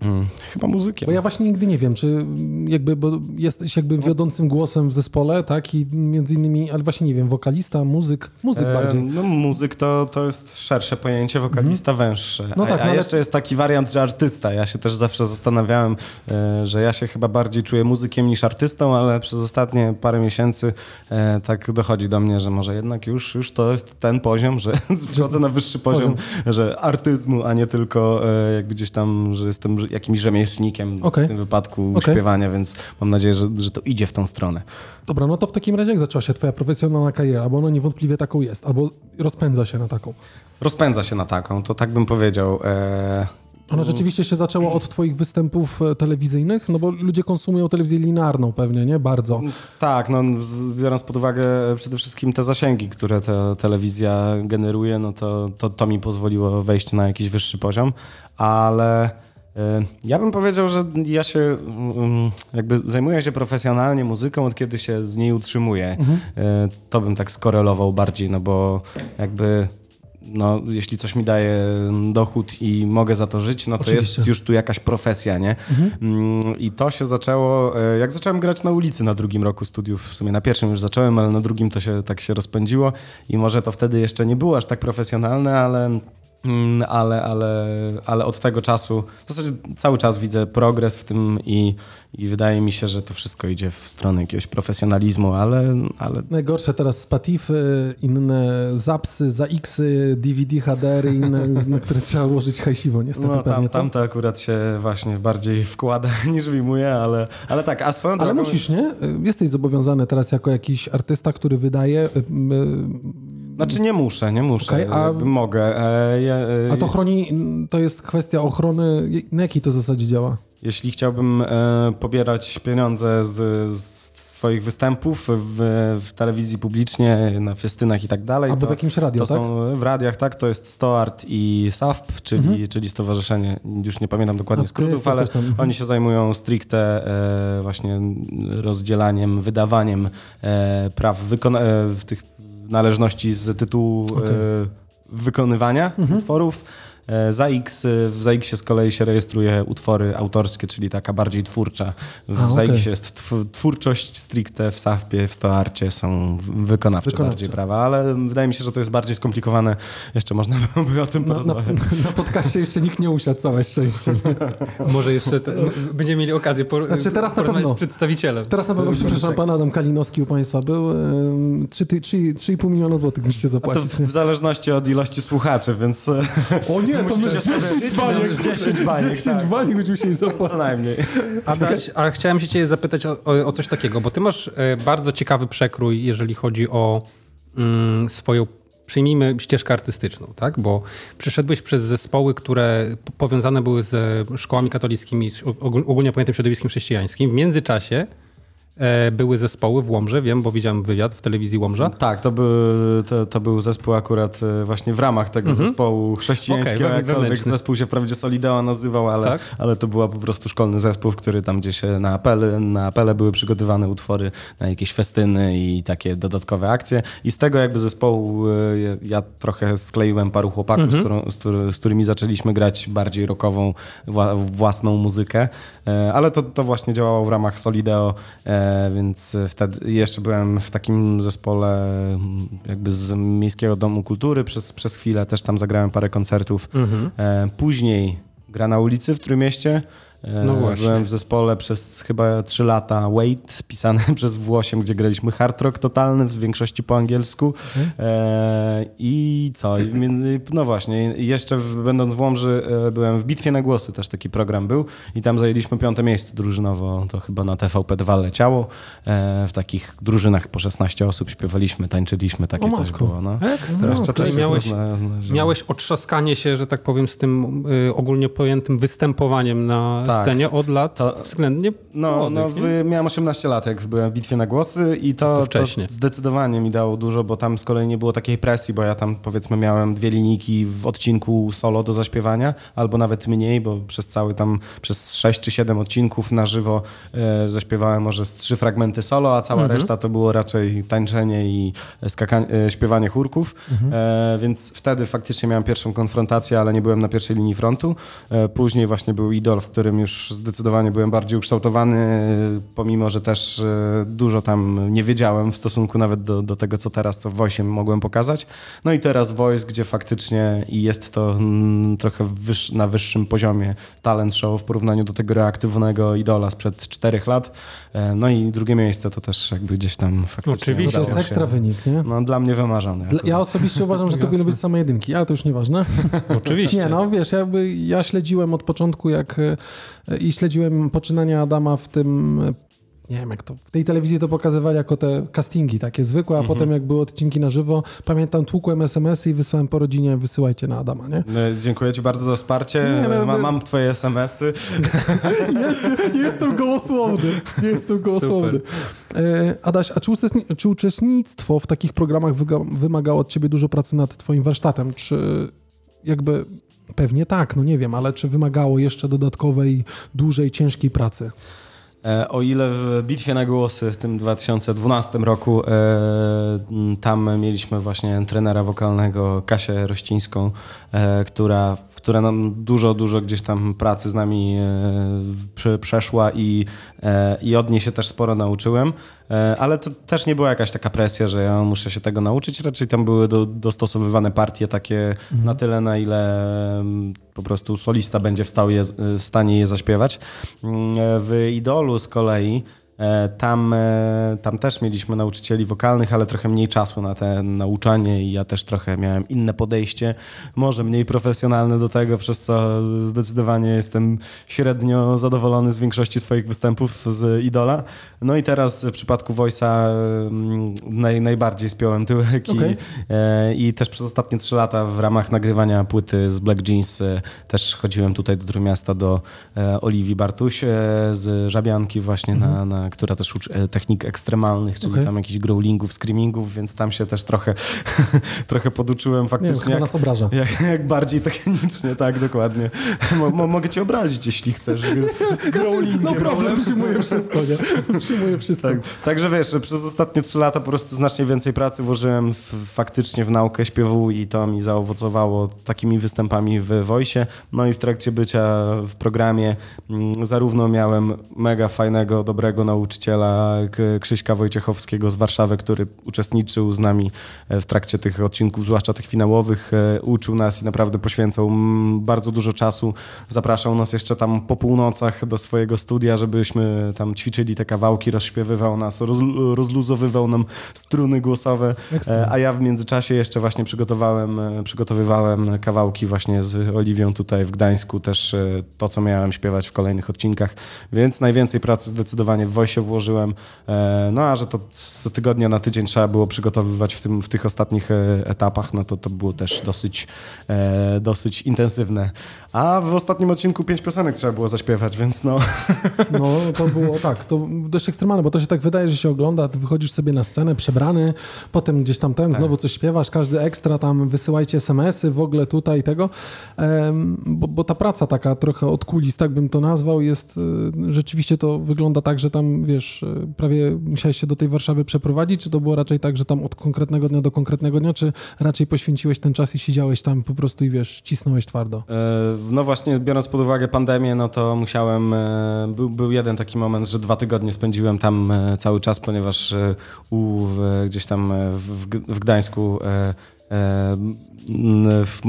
Mm, chyba muzykiem. Bo ja właśnie nigdy nie wiem, czy jakby, bo jesteś jakby wiodącym głosem w zespole, tak? I między innymi, ale właśnie nie wiem, wokalista, muzyk, muzyk E, bardziej. No muzyk to, to jest szersze pojęcie, wokalista węższe. No a, tak, a no ale- jeszcze jest taki wariant, że artysta. Ja się też zawsze zastanawiałem, e, że ja się chyba bardziej czuję muzykiem niż artystą, ale przez ostatnie parę miesięcy e, tak dochodzi do mnie, że może jednak już, już to jest ten poziom, że [LAUGHS] wchodzę na wyższy poziom, że artyzmu, a nie tylko e, jakby gdzieś tam, że jestem jakimś rzemieślnikiem Okej. w tym wypadku Okej. śpiewania, więc mam nadzieję, że, że to idzie w tą stronę. Dobra, no to w takim razie jak zaczęła się twoja profesjonalna kariera? Bo ona niewątpliwie taką jest, albo rozpędza się na taką. Rozpędza się na taką, to tak bym powiedział. E, Ona rzeczywiście się zaczęła od twoich występów e, telewizyjnych? No bo ludzie konsumują telewizję linearną pewnie, nie? Bardzo. Tak, no, biorąc pod uwagę przede wszystkim te zasięgi, które ta telewizja generuje, no to, to, to mi pozwoliło wejść na jakiś wyższy poziom, ale ja bym powiedział, że ja się mm, jakby zajmuję się profesjonalnie muzyką od kiedy się z niej utrzymuję. E, To bym tak skorelował bardziej, no bo jakby no, jeśli coś mi daje dochód i mogę za to żyć, no to Oczywiście. jest już tu jakaś profesja, nie? Mm, I to się zaczęło, e, jak zacząłem grać na ulicy na drugim roku studiów, w sumie na pierwszym już zacząłem, ale na drugim to się tak się rozpędziło i może to wtedy jeszcze nie było aż tak profesjonalne, ale ale, ale, ale od tego czasu w zasadzie cały czas widzę progres w tym i, i wydaje mi się, że to wszystko idzie w stronę jakiegoś profesjonalizmu, ale, ale Najgorsze teraz Spatify, inne Zapsy, ZAX-y, DVD, HDR-y, inne, [LAUGHS] na które trzeba ułożyć hajsiwo niestety no, pewnie, tam, co? tam to akurat się właśnie bardziej wkłada [LAUGHS] niż wyjmuje, ale, ale tak, a swoją Ale drogą... musisz, nie? Jesteś zobowiązany teraz jako jakiś artysta, który wydaje... Znaczy nie muszę, nie muszę, Okej, a- mogę. E, e, A to chroni, to jest kwestia ochrony, na jakiej to zasadzie działa? Jeśli chciałbym e, pobierać pieniądze z, z swoich występów w, w telewizji publicznie, na festynach i tak dalej, Albo to, w jakimś radio, to tak? są w radiach, tak, to jest Stoart i SAFP, czyli, czyli Stowarzyszenie, już nie pamiętam dokładnie Mhm. Jest skrótów, ale mhm. oni się zajmują stricte e, właśnie rozdzielaniem, wydawaniem e, praw, wykona- e, w należności z tytułu. Mhm. e, wykonywania utworów. E, Za X, w ZAX z kolei się rejestruje utwory autorskie, czyli taka bardziej twórcza. W A, ZAX okej. jest tw- twórczość stricte, w SAFPie, w Stoarcie są wykonawcze, Wykonawcze. bardziej prawa, ale wydaje mi się, że to jest bardziej skomplikowane. Jeszcze można [LAUGHS] by o tym Na, na, porozmawiać. na podcaście jeszcze nikt nie usiadł, całe szczęście. [LAUGHS] Może jeszcze te, będziemy mieli okazję por, Znaczy, teraz na pewno. z przedstawicielem. Teraz na pewno, przepraszam, pan Adam Kalinowski u państwa był. ym, trzy ty- trzy- 3,5 miliona złotych musicie To zapłacić. w, w zależności od ilości słuchaczy, więc e, O nie, to my musicie sobie 10 baniek, 10 baniek, 10 tak. baniek byśmy musieli co zapłacić. najmniej. Adaś, a chciałem się ciebie zapytać o, o, coś takiego, bo ty masz e, bardzo ciekawy przekrój, jeżeli chodzi o mm, swoją, przyjmijmy, ścieżkę artystyczną, tak? Bo przeszedłeś przez zespoły, które powiązane były ze szkołami katolickimi, z og- ogólnie pojętym środowiskiem chrześcijańskim. W międzyczasie były zespoły w Łomży, wiem, bo widziałem wywiad w telewizji Łomża. Tak, to był, to, to był zespół akurat e, właśnie w ramach tego zespołu chrześcijańskiego, we- jakkolwiek zespół się wprawdzie Solideo nazywał, ale, Tak. ale to była po prostu szkolny zespół, który tam gdzie się na apele, na apele były przygotowane utwory na jakieś festyny i takie dodatkowe akcje. I z tego jakby zespołu e, ja, trochę skleiłem paru chłopaków, z, którą, z, z którymi zaczęliśmy grać bardziej rockową wła, własną muzykę, e, ale to, to właśnie działało w ramach Solideo, e, więc wtedy jeszcze byłem w takim zespole jakby z Miejskiego Domu Kultury przez, przez chwilę, też tam zagrałem parę koncertów. E, Później gra na ulicy w Trójmieście, E, No właśnie. Byłem w zespole przez chyba 3 lata Wait, pisane [LAUGHS] przez W8, gdzie graliśmy hard rock totalny, w większości po angielsku. E, I co? No właśnie, jeszcze będąc w Łomży e, byłem w Bitwie na Głosy, też taki program był i tam zajęliśmy piąte miejsce drużynowo, to chyba na TVP2 leciało. E, w takich drużynach po 16 osób śpiewaliśmy, tańczyliśmy, takie O coś było. No. Ekstra. Też miałeś, zna- zna- miałeś otrzaskanie się, że tak powiem, z tym y, ogólnie pojętym występowaniem na Tak. scenie od lat To- względnie No, młodych, no nie? miałem 18 lat, jak byłem w bitwie na głosy i to, To to, zdecydowanie mi dało dużo, bo tam z kolei nie było takiej presji, bo ja tam powiedzmy miałem dwie linijki w odcinku solo do zaśpiewania, albo nawet mniej, bo przez cały tam, przez 6 czy 7 odcinków na żywo e, zaśpiewałem może z trzy fragmenty solo, a cała reszta to było raczej tańczenie i skaka- e, śpiewanie chórków, e, więc wtedy faktycznie miałem pierwszą konfrontację, ale nie byłem na pierwszej linii frontu. E, później właśnie był Idol, w którym już zdecydowanie byłem bardziej ukształtowany, pomimo, że też e, dużo tam nie wiedziałem w stosunku nawet do, do tego, co teraz, co w Voice mogłem pokazać. No i teraz Voice, gdzie faktycznie i jest to mm, trochę wyż, na wyższym poziomie talent show w porównaniu do tego reaktywnego Idola sprzed czterech lat. E, no i drugie miejsce to też jakby gdzieś tam faktycznie Oczywiście. To jest udało ekstra się. wynik, nie? No dla mnie wymarzony. Dla- Ja osobiście uważam, że to [LAUGHS] powinny być same jedynki, ale to już nieważne. [LAUGHS] Oczywiście. Nie, no wiesz, jakby ja śledziłem od początku, jak e, i śledziłem poczynania Adama w tym. Nie wiem, jak to. W tej telewizji to pokazywali jako te castingi takie zwykłe, a potem jak były odcinki na żywo, pamiętam, tłukłem SMS-y i wysłałem po rodzinie, wysyłajcie na Adama, nie? E, Dziękuję Ci bardzo za wsparcie. Nie, no, Ma, no- mam Twoje SMS-y. Nie [LAUGHS] jestem gołosłowny. Nie jestem gołosłowny. E, Adaś, a czy, uczestni- czy uczestnictwo w takich programach wymagało od ciebie dużo pracy nad twoim warsztatem? Czy jakby... Pewnie tak, no nie wiem, ale czy wymagało jeszcze dodatkowej, dłużej, ciężkiej pracy? E, O ile w bitwie na głosy w tym 2012 roku e, tam mieliśmy właśnie trenera wokalnego Kasię Rościńską, e, która, która nam dużo, dużo gdzieś tam pracy z nami e, prze- przeszła i, e, i od niej się też sporo nauczyłem. E, Ale to też nie była jakaś taka presja, że ja muszę się tego nauczyć. Raczej tam były do, dostosowywane partie takie na tyle, na ile mm, po prostu solista będzie w, stał je, w stanie je zaśpiewać. Mm, W Idolu z kolei tam, e, tam też mieliśmy nauczycieli wokalnych, ale trochę mniej czasu na te nauczanie i ja też trochę miałem inne podejście, może mniej profesjonalne do tego, przez co zdecydowanie jestem średnio zadowolony z większości swoich występów z Idola. No i teraz w przypadku Voice'a mm, naj, najbardziej spiąłem tyłek Okej. i, e, i też przez ostatnie trzy lata w ramach nagrywania płyty z Black Jeans e, też chodziłem tutaj do Trójmiasta do e, Oliwii Bartuś e, z Żabianki właśnie, na, na, która też uczy e, technik ekstremalnych, czyli Okej. tam jakichś growlingów, screamingów, więc tam się też trochę, [LAUGHS] trochę poduczyłem Nie faktycznie. chyba jak, nas obraża. jak, jak bardziej technicznie, tak, dokładnie. Mo, mo, mogę cię obrazić, jeśli chcesz. [LAUGHS] Z growlingiem. No problem, przyjmuję wszystko, nie? [LAUGHS] Przyjmuję wszystko. Tak. Także wiesz, przez ostatnie trzy lata po prostu znacznie więcej pracy włożyłem w, faktycznie w naukę śpiewu i to mi zaowocowało takimi występami w Wojsie. No i w trakcie bycia w programie mm, zarówno miałem mega fajnego, dobrego nauczyciela K- Krzyśka Wojciechowskiego z Warszawy, który uczestniczył z nami e, w trakcie tych odcinków, zwłaszcza tych finałowych, e, uczył nas i naprawdę poświęcał mm, bardzo dużo czasu. Zapraszał nas jeszcze tam po północach do swojego studia, żebyśmy tam ćwiczyli te kawałki, rozśpiewywał nas, roz, rozluzowywał nam struny głosowe, e, a ja w międzyczasie jeszcze właśnie przygotowałem, przygotowywałem kawałki właśnie z Oliwią tutaj w Gdańsku, też to, co miałem śpiewać w kolejnych odcinkach, więc najwięcej pracy zdecydowanie w Wojsie włożyłem, E, no a że to z tygodnia na tydzień trzeba było przygotowywać w, tym, w tych ostatnich e, etapach, no to to było też dosyć, e, dosyć intensywne. A w ostatnim odcinku pięć piosenek trzeba było zaśpiewać, więc no... [LAUGHS] No to było tak, to dość ekstremalne, bo to się tak wydaje, że się ogląda, ty wychodzisz sobie na scenę przebrany, potem gdzieś tam ten, znowu coś śpiewasz, każdy ekstra tam wysyłajcie SMS-y w ogóle tutaj tego, Em, bo, bo ta praca taka trochę od kulis, tak bym to nazwał, jest y, rzeczywiście to wygląda tak, że tam wiesz, y, prawie musiałeś się do tej Warszawy przeprowadzić, czy to było raczej tak, że tam od konkretnego dnia do konkretnego dnia, czy raczej poświęciłeś ten czas i siedziałeś tam po prostu i wiesz, cisnąłeś twardo? E, No właśnie, biorąc pod uwagę pandemię, no to musiałem. e, Był, był jeden taki moment, że dwa tygodnie spędziłem tam e, cały czas, ponieważ e, u, gdzieś tam w, w Gdańsku.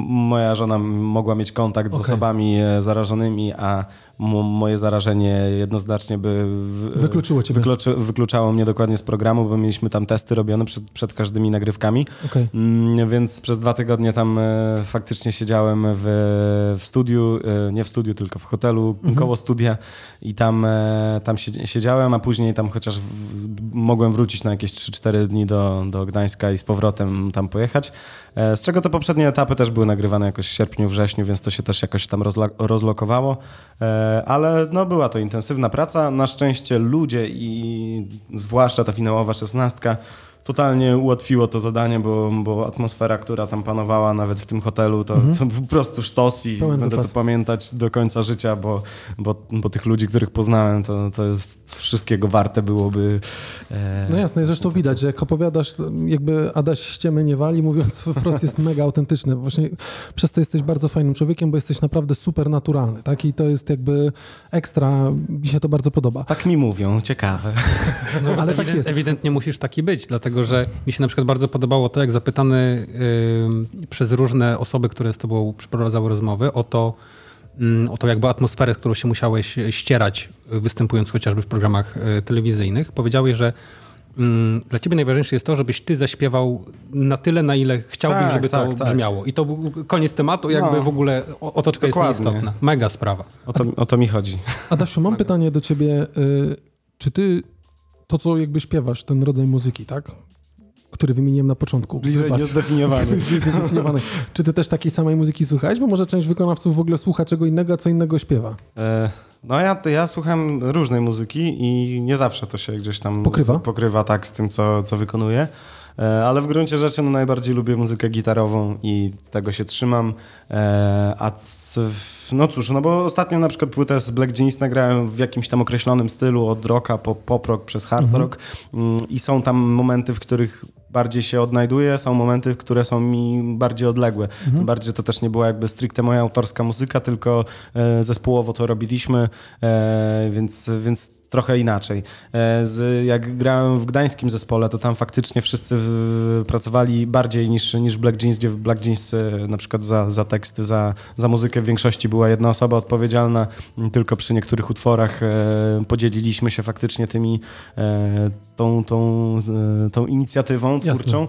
Moja żona mogła mieć kontakt z Okej. osobami zarażonymi, a moje zarażenie jednoznacznie by w, Wykluczyło ciebie. Wykluczy, wykluczało mnie dokładnie z programu, bo mieliśmy tam testy robione przed, przed każdymi nagrywkami. Okej. Mm, Więc przez dwa tygodnie tam e, faktycznie siedziałem w, w studiu, e, nie w studiu, tylko w hotelu koło studia i tam, e, tam sie- siedziałem, a później tam chociaż w, mogłem wrócić na jakieś 3-4 dni do, do Gdańska i z powrotem tam pojechać. E, Z czego te poprzednie etapy też były nagrywane jakoś w sierpniu, wrześniu, więc to się też jakoś tam rozlokowało. E, Ale no, była to intensywna praca. Na szczęście ludzie i zwłaszcza ta finałowa szesnastka totalnie ułatwiło to zadanie, bo, bo atmosfera, która tam panowała nawet w tym hotelu, to, to był po prostu sztos i Pełen będę wypas. to pamiętać do końca życia, bo, bo, bo tych ludzi, których poznałem, to, to jest wszystkiego warte byłoby. e, No jasne, zresztą widać, że jak opowiadasz, to jakby Adaś ściemy nie wali, mówiąc [LAUGHS] wprost, jest mega autentyczny. Właśnie przez to jesteś bardzo fajnym człowiekiem, bo jesteś naprawdę super naturalny, tak? I to jest jakby ekstra, mi się to bardzo podoba. Tak mi mówią, ciekawe. No, ale tak jest. Ewidentnie musisz taki być, dlatego że mi się na przykład bardzo podobało to, jak zapytany y, przez różne osoby, które z tobą przeprowadzały rozmowy, o to, mm, o to jakby atmosferę, z którą się musiałeś ścierać, y, występując chociażby w programach y, telewizyjnych. Powiedziałeś, że mm, dla ciebie najważniejsze jest to, żebyś ty zaśpiewał na tyle, na ile chciałbyś, Tak, żeby to tak, tak. brzmiało. I to był koniec tematu, jakby No. w ogóle otoczka Dokładnie. jest nieistotna. Mega sprawa. O to, o to mi chodzi. Adasiu, mam pytanie do ciebie. y, Czy ty to, co jakby śpiewasz, ten rodzaj muzyki, tak? Który wymieniłem na początku. [LAUGHS] Bliżej niezdefiniowany. Czy ty też takiej samej muzyki słuchałeś? Bo może część wykonawców w ogóle słucha czego innego, a co innego śpiewa. E, No ja, ja słucham różnej muzyki i nie zawsze to się gdzieś tam Pokrywa? Z, pokrywa tak z tym, co, co wykonuję. E, Ale w gruncie rzeczy no, najbardziej lubię muzykę gitarową i tego się trzymam. E, A c, no cóż, no bo ostatnio na przykład płytę z Black Jeans nagrałem w jakimś tam określonym stylu, od rocka po pop rock przez hard rock Mm, i są tam momenty, w których bardziej się odnajduję, są momenty, które są mi bardziej odległe. Tym Bardziej to też nie była jakby stricte moja autorska muzyka, tylko e, zespołowo to robiliśmy, e, więc, więc trochę inaczej. E, z, jak grałem w gdańskim zespole, to tam faktycznie wszyscy w, pracowali bardziej niż, niż Black Jeans, gdzie w Black Jeans e, na przykład za, za teksty, za, za muzykę w większości była jedna osoba odpowiedzialna, tylko przy niektórych utworach e, podzieliliśmy się faktycznie tymi tą, tą, tą inicjatywą twórczą.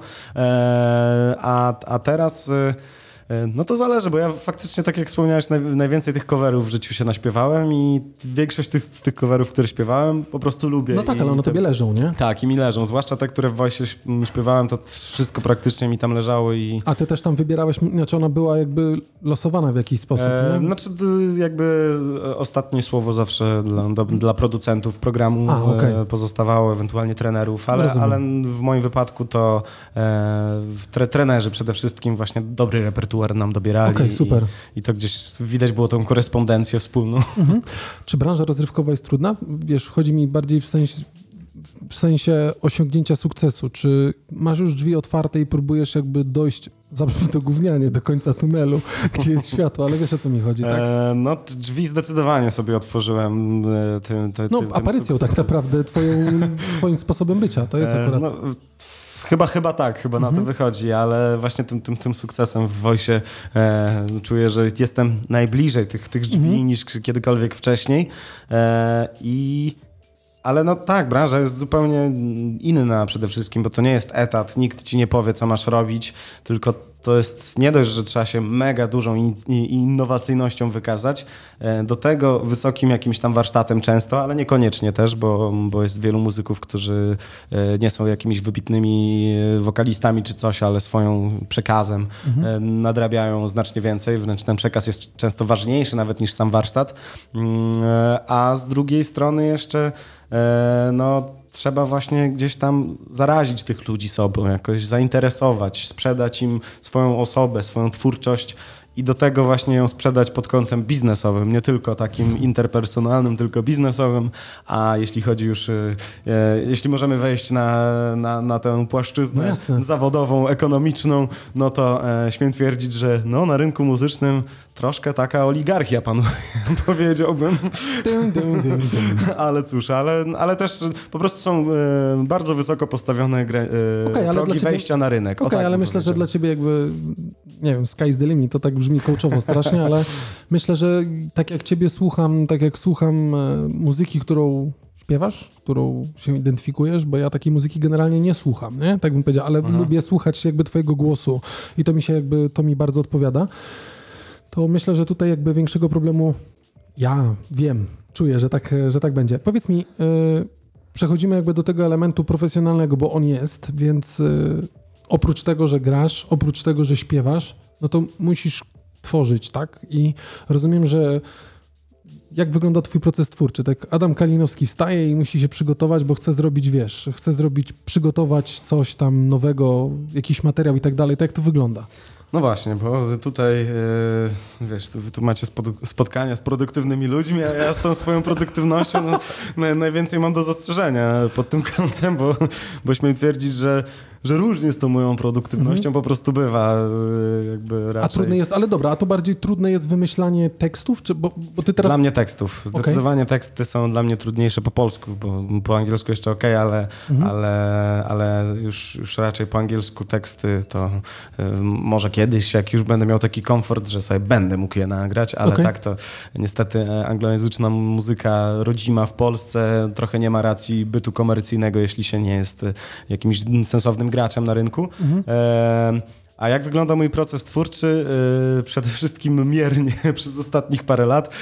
A, a teraz... e, No to zależy, bo ja faktycznie, tak jak wspomniałeś, naj, najwięcej tych coverów w życiu się naśpiewałem i większość tych, z tych coverów, które śpiewałem, po prostu lubię. No tak, I ale one te- tobie leżą, nie? Tak, i mi leżą, zwłaszcza te, które w śp- śpiewałem, to wszystko praktycznie mi tam leżało i... A ty też tam wybierałeś, znaczy ona była jakby losowana w jakiś sposób, E, nie? znaczy, jakby e, ostatnie słowo zawsze dla, do, dla producentów programu A, okej. e, pozostawało, ewentualnie trenerów, ale, ale w moim wypadku to e, w tre, trenerzy przede wszystkim właśnie dobry repertuar nam dobierali. Okej, super. I, I to gdzieś widać było tą korespondencję wspólną. [LAUGHS] Czy branża rozrywkowa jest trudna? Wiesz, chodzi mi bardziej w sensie, w sensie osiągnięcia sukcesu. Czy masz już drzwi otwarte i próbujesz jakby dojść, [LAUGHS] zabrzmi to gównianie, do końca tunelu, [LAUGHS] gdzie jest światło, ale wiesz o co mi chodzi, tak? E, no, drzwi zdecydowanie sobie otworzyłem e, tym, tym, No, tym, tym aparycją tak naprawdę, twoją, twoim sposobem bycia. To jest E, akurat... No, f- chyba, chyba tak, chyba na to wychodzi, ale właśnie tym, tym, tym sukcesem w Wojsie e, czuję, że jestem najbliżej tych, tych drzwi niż kiedykolwiek wcześniej. E, I ale no tak, branża jest zupełnie inna przede wszystkim, bo to nie jest etat, nikt ci nie powie, co masz robić, tylko to jest nie dość, że trzeba się mega dużą in- innowacyjnością wykazać, e, do tego wysokim jakimś tam warsztatem często, ale niekoniecznie też, bo, bo jest wielu muzyków, którzy e, nie są jakimiś wybitnymi e, wokalistami czy coś, ale swoją przekazem e, nadrabiają znacznie więcej, wręcz ten przekaz jest często ważniejszy nawet niż sam warsztat, Mm, a z drugiej strony jeszcze no trzeba właśnie gdzieś tam zarazić tych ludzi sobą, jakoś zainteresować, sprzedać im swoją osobę, swoją twórczość i do tego właśnie ją sprzedać pod kątem biznesowym, nie tylko takim interpersonalnym, tylko biznesowym, a jeśli chodzi już, e, e, jeśli możemy wejść na, na, na tę No płaszczyznę jasne. zawodową, ekonomiczną, no to e, śmiem twierdzić, że no, na rynku muzycznym troszkę taka oligarchia panuje, [LAUGHS] powiedziałbym. Dym, dym, dym. Ale cóż, ale, ale też po prostu są e, bardzo wysoko postawione gre, e, progi ciebie- wejścia na rynek. Okej, tak ale myślę, że dla ciebie jakby nie wiem, sky's the limit, to tak brzmi coachowo strasznie, ale [LAUGHS] myślę, że tak jak ciebie słucham, tak jak słucham e, muzyki, którą śpiewasz, którą się identyfikujesz, bo ja takiej muzyki generalnie nie słucham, nie? Tak bym powiedział, ale Mhm. lubię słuchać jakby twojego głosu i to mi się jakby, to mi bardzo odpowiada. To myślę, że tutaj jakby większego problemu ja wiem, czuję, że tak, że tak będzie. Powiedz mi, yy, przechodzimy jakby do tego elementu profesjonalnego, bo on jest, więc yy, oprócz tego, że grasz, oprócz tego, że śpiewasz, no to musisz tworzyć, tak? I rozumiem, że jak wygląda twój proces twórczy? Tak Adam Kalinowski wstaje i musi się przygotować, bo chce zrobić, wiesz, chce zrobić, przygotować coś tam nowego, jakiś materiał i tak dalej. Tak jak to wygląda? No właśnie, bo tutaj, e, wiesz, wy tu macie spotkania z produktywnymi ludźmi, a ja z tą swoją produktywnością no, na- najwięcej mam do zastrzeżenia pod tym kątem, bo, bo śmiem twierdzić, że, że różnie z tą moją produktywnością po prostu bywa, e, jakby raczej. A trudne jest, ale dobra, a to bardziej trudne jest wymyślanie tekstów, czy, bo, bo ty teraz... Dla mnie tekstów. Zdecydowanie teksty są dla mnie trudniejsze po polsku, bo po angielsku jeszcze ok, ale, Mhm. ale, ale już, już raczej po angielsku teksty to y, może kiedyś, jak już będę miał taki komfort, że sobie będę mógł je nagrać, ale Okej. tak to niestety e, anglojęzyczna muzyka rodzima w Polsce trochę nie ma racji bytu komercyjnego, jeśli się nie jest e, jakimś sensownym graczem na rynku. Mhm. E, a jak wygląda mój proces twórczy? Yy, przede wszystkim miernie [LAUGHS] przez ostatnich parę lat.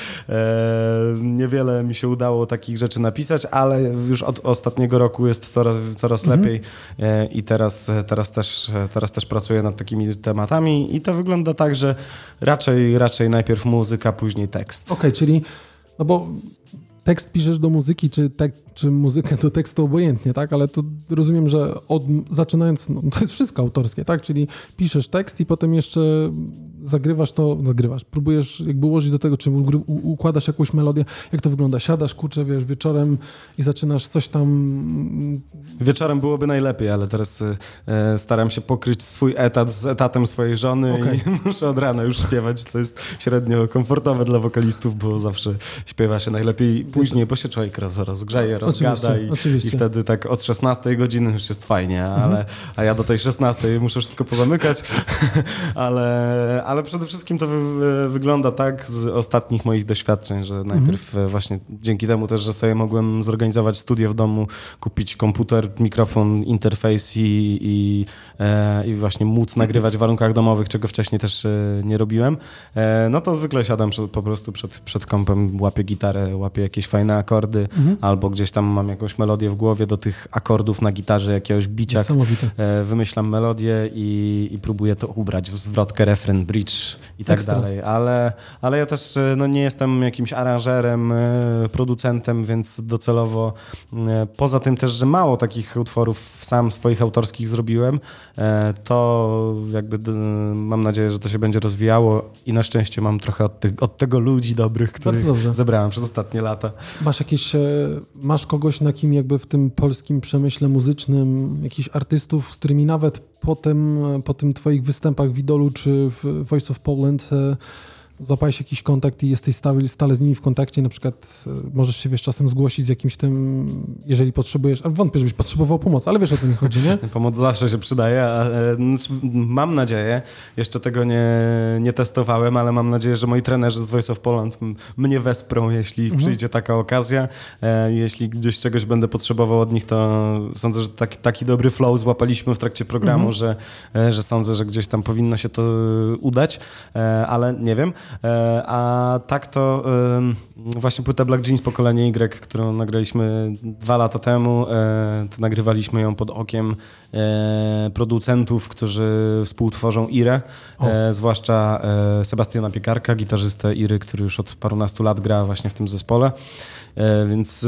Niewiele mi się udało takich rzeczy napisać, ale już od ostatniego roku jest coraz, coraz lepiej yy, i teraz, teraz, też, teraz też pracuję nad takimi tematami i to wygląda tak, że raczej, raczej najpierw muzyka, później tekst. Okej, czyli, no bo tekst piszesz do muzyki, czy, tek, czy muzykę do tekstu obojętnie, tak? Ale to rozumiem, że od, zaczynając, no, to jest wszystko autorskie, tak? Czyli piszesz tekst i potem jeszcze zagrywasz to, zagrywasz, próbujesz jakby ułożyć do tego, czy układasz jakąś melodię, jak to wygląda? Siadasz, kurczę, wiesz, wieczorem i zaczynasz coś tam... Wieczorem byłoby najlepiej, ale teraz e, staram się pokryć swój etat z etatem swojej żony Okej. i [LAUGHS] muszę od rana już śpiewać, co jest średnio komfortowe dla wokalistów, bo zawsze śpiewa się najlepiej później, bo się człowiek roz, rozgrzeje, rozgada Oczywiście, i, oczywiście. i wtedy tak od 16 godziny już jest fajnie, ale, a ja do tej 16 muszę wszystko pozamykać, [LAUGHS] ale, ale przede wszystkim to wy, wygląda tak z ostatnich moich doświadczeń, że najpierw e, właśnie dzięki temu też, że sobie mogłem zorganizować studio w domu, kupić komputer, mikrofon, interfejs i, i, e, i właśnie móc nagrywać w warunkach domowych, czego wcześniej też e, nie robiłem, e, no to zwykle siadam po prostu przed, przed kompem, łapię gitarę, łapię jakieś fajne akordy, albo gdzieś tam mam jakąś melodię w głowie do tych akordów na gitarze, jakiegoś bicia, e, wymyślam melodię i, i próbuję to ubrać w zwrotkę, refren, bridge i tak Ekstra. dalej. Ale, ale ja też e, no, nie jestem jakimś aranżerem, e, producentem, więc docelowo e, poza tym też, że mało takich utworów sam swoich autorskich zrobiłem, to jakby mam nadzieję, że to się będzie rozwijało i na szczęście mam trochę od, tych, od tego ludzi dobrych, których zebrałem przez ostatnie lata. Masz jakieś, masz kogoś, na kim jakby w tym polskim przemyśle muzycznym, jakichś artystów, z którymi nawet po tym, po tym twoich występach w Idolu czy w Voice of Poland e, złapałeś jakiś kontakt i jesteś stale, stale z nimi w kontakcie, na przykład e, możesz się, wiesz, czasem zgłosić z jakimś tym, jeżeli potrzebujesz, a wątpię, żebyś potrzebował pomocy, ale wiesz o co mi chodzi, nie? [LAUGHS] Pomoc zawsze się przydaje. a, e, znaczy, Mam nadzieję, jeszcze tego nie, nie testowałem, ale mam nadzieję, że moi trenerzy z Voice of Poland mnie wesprą, jeśli przyjdzie taka okazja. E, Jeśli gdzieś czegoś będę potrzebował od nich, to sądzę, że taki, taki dobry flow złapaliśmy w trakcie programu, że, e, że sądzę, że gdzieś tam powinno się to udać, ale nie wiem. E, A tak to właśnie płytę Black Jeans Pokolenie Y, którą nagraliśmy dwa lata temu, e, to nagrywaliśmy ją pod okiem e, producentów, którzy współtworzą Irę, e, zwłaszcza Sebastiana Piekarka, gitarzystę Iry, który już od parunastu lat gra właśnie w tym zespole. Więc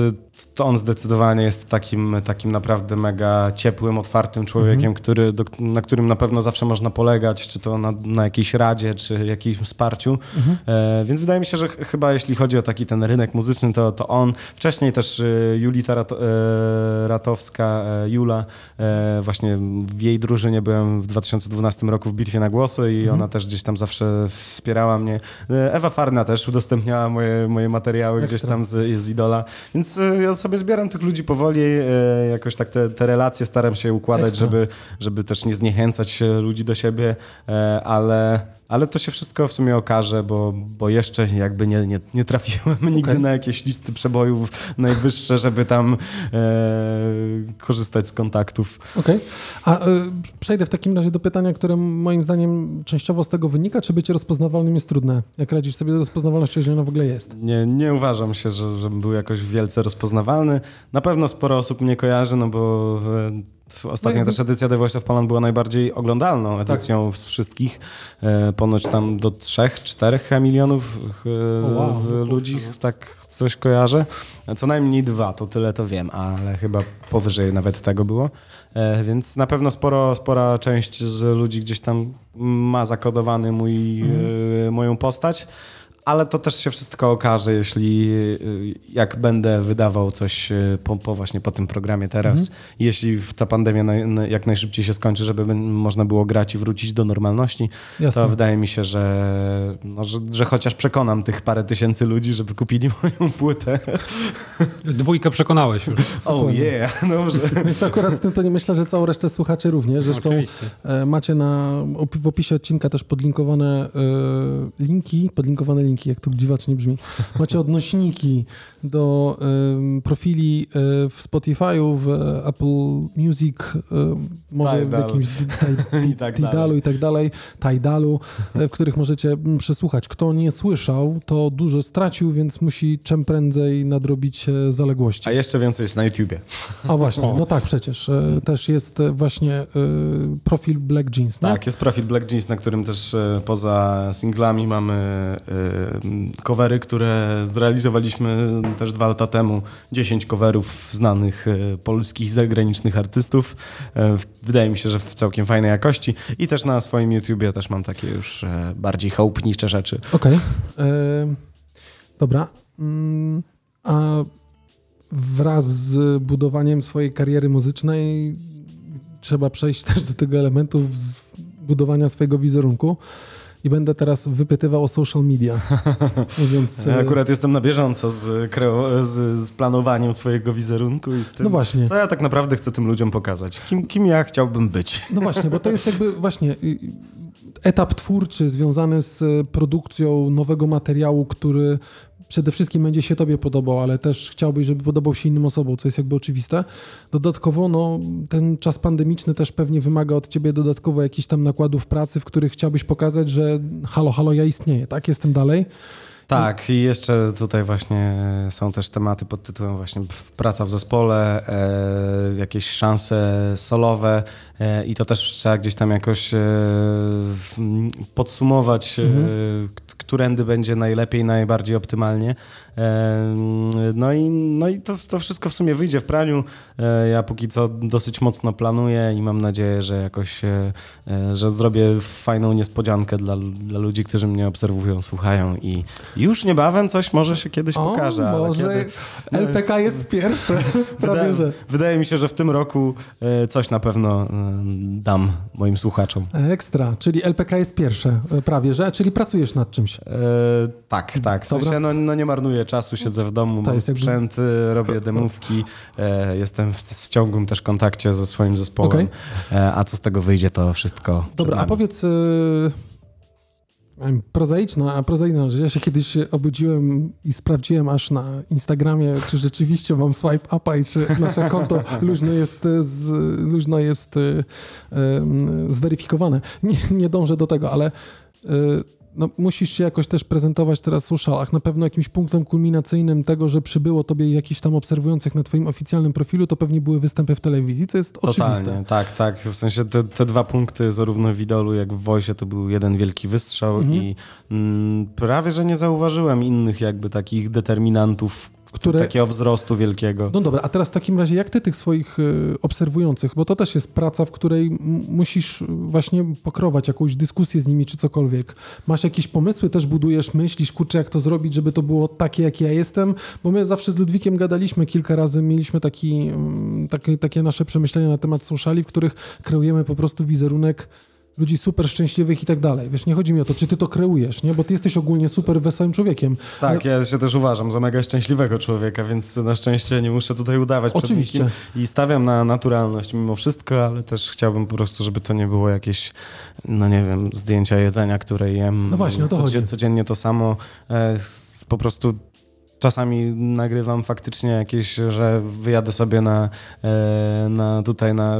to on zdecydowanie jest takim, takim naprawdę mega ciepłym, otwartym człowiekiem, który, do, na którym na pewno zawsze można polegać, czy to na, na jakiejś radzie, czy jakimś wsparciu. E, Więc wydaje mi się, że ch- chyba jeśli chodzi o taki ten rynek muzyczny, to, to on. Wcześniej też e, Julita Rat, e, Ratowska, e, Jula, e, właśnie w jej drużynie byłem w 2012 roku w Bitwie na Głosy i ona też gdzieś tam zawsze wspierała mnie. Ewa Farna też udostępniała moje, moje materiały gdzieś Ekstra. tam z, z Idola, więc ja sobie zbieram tych ludzi powoli, e, jakoś tak te, te relacje staram się układać, Ekstra. żeby, żeby też nie zniechęcać ludzi do siebie, e, ale, ale to się wszystko w sumie okaże, bo, bo jeszcze jakby nie, nie, nie trafiłem [LAUGHS] nigdy Okej. na jakieś listy przebojów najwyższe, żeby tam e, korzystać z kontaktów. Okej. A y, przejdę w takim razie do pytania, które moim zdaniem częściowo z tego wynika. Czy bycie rozpoznawalnym jest trudne? Jak radzisz sobie z rozpoznawalnością, jeżeli ona w ogóle jest? Nie, nie uważam się, że, żebym był jakoś wielce rozpoznawalny. Na pewno sporo osób mnie kojarzy, no bo e, ostatnia No też edycja The Voice of Poland była najbardziej oglądalną edycją z wszystkich. E, ponoć tam do 3-4 milionów e, wow. w ludzi, tak coś kojarzę. Co najmniej dwa, to tyle to wiem, ale chyba powyżej nawet tego było. E, więc na pewno sporo, spora część z ludzi gdzieś tam ma zakodowany mój, e, moją postać. Ale to też się wszystko okaże, jeśli y, jak będę wydawał coś y, po, po właśnie po tym programie teraz. Jeśli ta pandemia naj, na- jak najszybciej się skończy, żeby można było grać i wrócić do normalności, Jasne. to wydaje mi się, że, no, że, że chociaż przekonam tych parę tysięcy ludzi, żeby kupili [LAUGHS] moją płytę. Dwójkę przekonałeś już. [LAUGHS] Oh yeah, [LAUGHS] dobrze. Więc akurat z tym to nie myślę, że całą resztę słuchaczy również. Zresztą Oczywiście. e, macie na, w opisie odcinka też podlinkowane e, linki, podlinkowane linki, jak to dziwacznie brzmi. Macie odnośniki do em, profili e, w Spotify'u, w Apple Music, e, może w jakimś [LAUGHS] tak Tidalu i tak dalej, Tidalu, e, w których możecie mm, przesłuchać. Kto nie słyszał, to dużo stracił, więc musi czym prędzej nadrobić e, zaległości. A jeszcze więcej jest na YouTubie. A właśnie, no tak przecież. e, Też jest e, właśnie e, profil Black Jeans, nie? Tak, jest profil Black Jeans, na którym też e, poza singlami mamy e, covery, które zrealizowaliśmy też dwa lata temu. 10 coverów znanych e, polskich zagranicznych artystów. E, Wydaje mi się, że w całkiem fajnej jakości. I też na swoim YouTubie też mam takie już e, bardziej chałupnicze rzeczy. Okej. E, Dobra. Mm, A wraz z budowaniem swojej kariery muzycznej trzeba przejść też do tego elementu budowania swojego wizerunku. I będę teraz wypytywał o social media. [LAUGHS] Mówiąc, Ja e, akurat jestem na bieżąco z, kreo- z, z planowaniem swojego wizerunku i z tym, No właśnie. co ja tak naprawdę chcę tym ludziom pokazać. Kim, kim ja chciałbym być. No właśnie, bo to jest jakby [LAUGHS] właśnie y, etap twórczy związany z produkcją nowego materiału, który przede wszystkim będzie się tobie podobał, ale też chciałbyś, żeby podobał się innym osobom, co jest jakby oczywiste. Dodatkowo, no, ten czas pandemiczny też pewnie wymaga od ciebie dodatkowo jakichś tam nakładów pracy, w których chciałbyś pokazać, że halo, halo, ja istnieję, tak? Jestem dalej. Tak, i jeszcze tutaj właśnie są też tematy pod tytułem właśnie praca w zespole, e, jakieś szanse solowe i to też trzeba gdzieś tam jakoś e, podsumować, e, k- którędy będzie najlepiej, najbardziej optymalnie. E, no i, no i to, to wszystko w sumie wyjdzie w praniu. E, ja póki co dosyć mocno planuję i mam nadzieję, że jakoś, e, e, że zrobię fajną niespodziankę dla, dla ludzi, którzy mnie obserwują, słuchają i już niebawem coś może się kiedyś pokaże. ale może kiedy- LPK jest pierwsze, prawie Wydaje, że. wydaje mi się, że w tym roku e, coś na pewno e, dam moim słuchaczom. Ekstra, czyli LPK jest pierwsze, e, prawie że, czyli pracujesz nad czymś. E, tak, tak. W Dobra. sensie no, no nie marnuję czasu, siedzę w domu, mam jest jakby- sprzęt, y, robię [LAUGHS] demówki, e, jestem w, w ciągłym też kontakcie ze swoim zespołem, Okej. e, a co z tego wyjdzie, to wszystko Dobra, a powiedz. Yy, prozaiczna, a prozaiczna, że ja się kiedyś obudziłem i sprawdziłem aż na Instagramie, czy rzeczywiście mam swipe upa i czy nasze konto [LAUGHS] luźno jest, e, z, luźno jest yy, yy, zweryfikowane. Nie, nie dążę do tego, ale. Yy, no, musisz się jakoś też prezentować teraz w socialach. Na pewno jakimś punktem kulminacyjnym tego, że przybyło tobie jakichś tam obserwujących na twoim oficjalnym profilu, to pewnie były występy w telewizji, co jest oczywiste. Totalnie, tak, tak. W sensie te, te dwa punkty, zarówno w Idolu, jak w Voice, to był jeden wielki wystrzał Mhm. i mm, prawie, że nie zauważyłem innych jakby takich determinantów, które... Takiego wzrostu wielkiego. No dobra, a teraz w takim razie jak ty tych swoich y, obserwujących, bo to też jest praca, w której musisz właśnie pokrować jakąś dyskusję z nimi czy cokolwiek. Masz jakieś pomysły, też budujesz, myślisz, kurczę, jak to zrobić, żeby to było takie, jak ja jestem, bo my zawsze z Ludwikiem gadaliśmy kilka razy, mieliśmy taki, mm, takie, takie nasze przemyślenia na temat sociali, w których kreujemy po prostu wizerunek ludzi super szczęśliwych i tak dalej. Wiesz, nie chodzi mi o to, czy ty to kreujesz, nie? Bo ty jesteś ogólnie super wesołym człowiekiem. Tak, ja się też uważam za mega szczęśliwego człowieka, więc na szczęście nie muszę tutaj udawać Oczywiście. I stawiam na naturalność mimo wszystko, ale też chciałbym po prostu, żeby to nie było jakieś, no nie wiem, zdjęcia jedzenia, które jem. No właśnie, o to chodzi. Codziennie to samo. E, po prostu czasami nagrywam faktycznie jakieś, że wyjadę sobie na, e, na tutaj na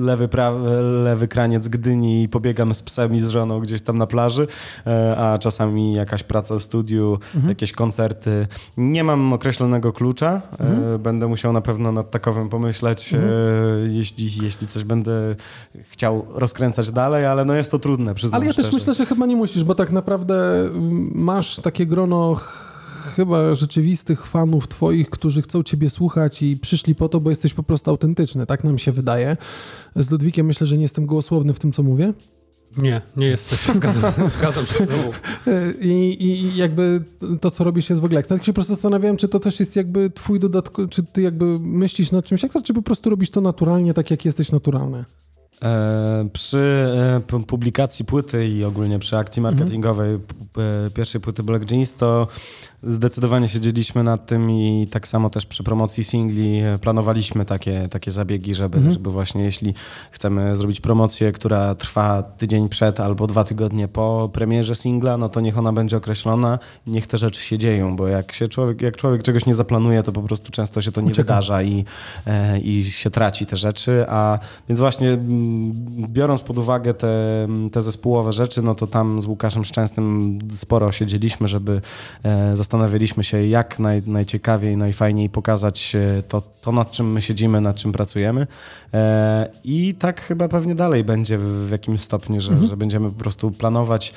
lewy, pra- lewy kraniec Gdyni i pobiegam z psem i z żoną gdzieś tam na plaży, e, a czasami jakaś praca w studiu, jakieś koncerty. Nie mam określonego klucza, e, będę musiał na pewno nad takowym pomyśleć, e, jeśli, jeśli coś będę chciał rozkręcać dalej, ale no jest to trudne, przyznam Ale ja też szczerze. myślę, że chyba nie musisz, bo tak naprawdę masz takie grono chyba rzeczywistych fanów twoich, którzy chcą ciebie słuchać i przyszli po to, bo jesteś po prostu autentyczny. Tak nam się wydaje. Z Ludwikiem myślę, że nie jestem gołosłowny w tym, co mówię. Nie, nie jesteś. Zgadzam, [LAUGHS] zgadzam się z tobą. I, I jakby to, co robisz jest w ogóle ekstra. Tak się po prostu zastanawiałem, czy to też jest jakby twój dodatkowy, czy ty jakby myślisz nad czymś ekstra, czy po prostu robisz to naturalnie, tak jak jesteś naturalny. E, przy e, pu- publikacji płyty i ogólnie przy akcji marketingowej p- e, pierwszej płyty Black Jeans to zdecydowanie siedzieliśmy nad tym i tak samo też przy promocji singli e, planowaliśmy takie, takie zabiegi, żeby, żeby właśnie jeśli chcemy zrobić promocję, która trwa tydzień przed albo dwa tygodnie po premierze singla, no to niech ona będzie określona, niech te rzeczy się dzieją, bo jak się człowiek, jak człowiek czegoś nie zaplanuje, to po prostu często się to nie Ucieka. wydarza i, e, i się traci te rzeczy, a więc właśnie biorąc pod uwagę te, te zespołowe rzeczy, no to tam z Łukaszem Szczęsnym sporo siedzieliśmy, żeby e, zastanawialiśmy się jak naj, najciekawiej, najfajniej pokazać e, to, to, nad czym my siedzimy, nad czym pracujemy. E, i tak chyba pewnie dalej będzie w, jakimś stopniu, że, że będziemy po prostu planować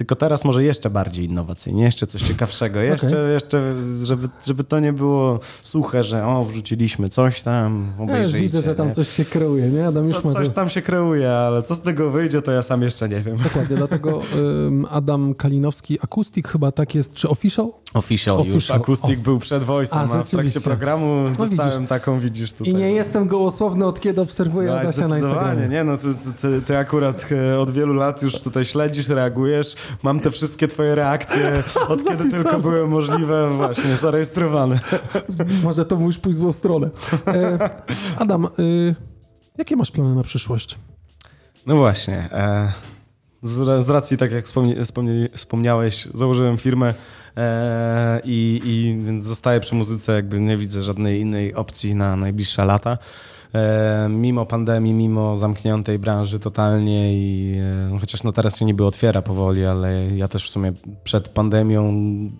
tylko teraz może jeszcze bardziej innowacyjnie, jeszcze coś ciekawszego, jeszcze, jeszcze żeby, żeby to nie było suche, że o, wrzuciliśmy coś tam, Ja już obejrzyjcie. widzę, że tam nie? coś się kreuje, nie? Adam już Co, ma coś tam się kreuje, ale co z tego wyjdzie, to ja sam jeszcze nie wiem. Dokładnie, dlatego ym, Adam Kalinowski, Akustik chyba tak jest, czy Official? Official, już. Official. Akustik O. był przed A, voice'em, a, w trakcie programu No dostałem widzisz. taką, widzisz tutaj. I nie jestem gołosłowny od kiedy obserwuję No, Adasia na Instagramie. nie no, ty, ty, ty, ty akurat e, od wielu lat już tutaj śledzisz, reagujesz, mam te wszystkie twoje reakcje, od kiedy Zapisane. tylko były możliwe, właśnie, zarejestrowane. Może to musisz pójść w złą stronę. E, Adam, y, jakie masz plany na przyszłość? No właśnie. E, z, z racji, tak jak wspomnie, wspomnie, wspomniałeś, założyłem firmę e, i, i więc zostaję przy muzyce, jakby nie widzę żadnej innej opcji na najbliższe lata. E, mimo pandemii, mimo zamkniętej branży totalnie i e, no chociaż no teraz się niby otwiera powoli, ale ja też w sumie przed pandemią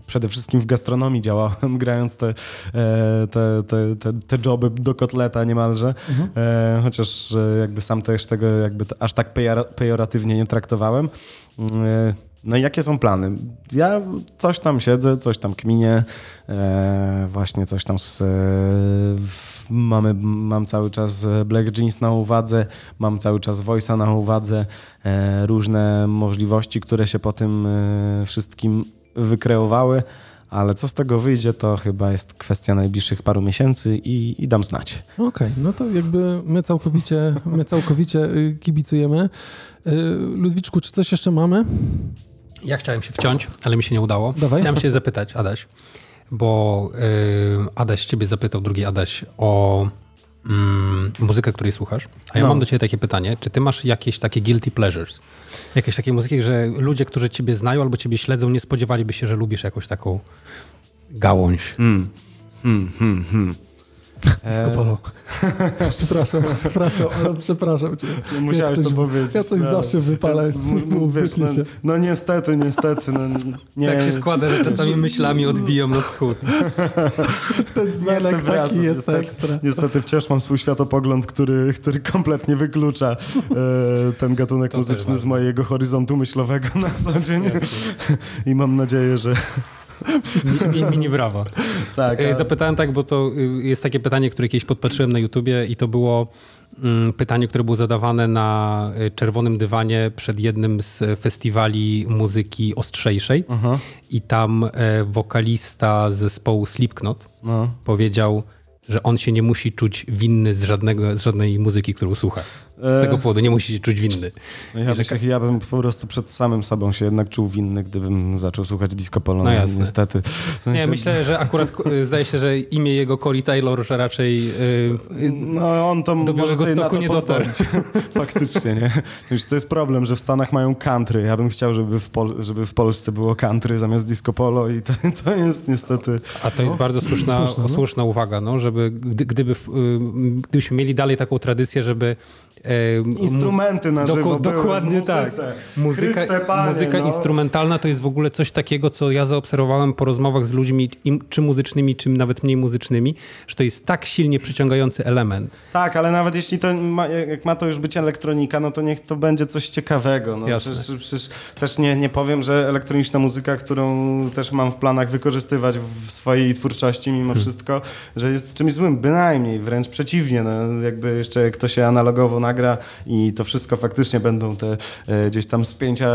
przede wszystkim w gastronomii działałem, [LAUGHS] grając te, e, te, te, te, te joby do kotleta niemalże, e, chociaż jakby sam też tego jakby aż tak pejora- pejoratywnie nie traktowałem. E, no i jakie są plany? Ja coś tam siedzę, coś tam kminię, e, właśnie coś tam z, e, mamy, mam cały czas Black Jeans na uwadze, mam cały czas Voice'a na uwadze, e, różne możliwości, które się po tym e, wszystkim wykreowały, ale co z tego wyjdzie, to chyba jest kwestia najbliższych paru miesięcy i, i dam znać. Okej, no to jakby my całkowicie, my całkowicie y, kibicujemy. Y, Ludwiczku, czy coś jeszcze mamy? Ja chciałem się wciąć, ale mi się nie udało. Dawaj. Chciałem się zapytać, Adaś, bo y, Adaś ciebie zapytał, drugi Adaś, o mm, muzykę, której słuchasz. A ja No. mam do ciebie takie pytanie. Czy ty masz jakieś takie guilty pleasures? Jakieś takie muzyki, że ludzie, którzy ciebie znają albo ciebie śledzą, nie spodziewaliby się, że lubisz jakąś taką gałąź. Hmm. Hmm, hmm, hmm. Skopolo. [LAUGHS] przepraszam, przepraszam, ale przepraszam cię. No, musiałeś Ja coś- to powiedzieć. Ja coś no. zawsze wypalę. M- Wiesz, no, no niestety, niestety. No, nie, Tak się składa, że czasami myślami odbiją na wschód. [LAUGHS] Ten razem. taki jest niestety, ekstra. Niestety wciąż mam swój światopogląd, który, który kompletnie wyklucza e, ten gatunek To muzyczny z mojego horyzontu myślowego na co dzień. I mam nadzieję, że, Mini, brawa. Tak, E, Zapytałem tak, bo to y, jest takie pytanie, które kiedyś podpatrzyłem na YouTubie i to było mm, pytanie, które było zadawane na y, czerwonym dywanie przed jednym z festiwali muzyki ostrzejszej i tam e, wokalista zespołu Slipknot no. powiedział, że on się nie musi czuć winny z, żadnego, z żadnej muzyki, którą słucha. Z E. tego powodu nie musi się czuć winny. No Ja, bym się, ja bym po prostu przed samym sobą się jednak czuł winny, gdybym zaczął słuchać disco polo. No jasne. Niestety. W sensie- Nie, myślę, że akurat y, zdaje się, że imię jego Cory Taylor, że raczej y, y, No on to Do na Stoku to nie dotarł. [LAUGHS] Faktycznie, nie? To jest problem, że w Stanach mają country. Ja bym chciał, żeby w, Pol- żeby w Polsce było country zamiast disco polo i to, [LAUGHS] to jest niestety... A to jest bardzo słuszna, słuszne, no. słuszna uwaga, no, żeby gdy, gdyby, y, gdybyśmy mieli dalej taką tradycję, żeby e, Instrumenty na Doku- żywo były dokładnie tak. Muzyka, Panie, muzyka no. instrumentalna to jest w ogóle coś takiego, co ja zaobserwowałem po rozmowach z ludźmi, im, czy muzycznymi, czy nawet mniej muzycznymi, że to jest tak silnie przyciągający element. Tak, ale nawet jeśli to ma, jak ma to już być elektronika, no to niech to będzie coś ciekawego. No, przecież, przecież też nie, nie powiem, że elektroniczna muzyka, którą też mam w planach wykorzystywać w swojej twórczości mimo Hmm. wszystko, że jest czymś złym, bynajmniej, wręcz przeciwnie. No, jakby jeszcze jak to się analogowo nagra i to wszystko faktycznie będą te e, gdzieś tam spięcia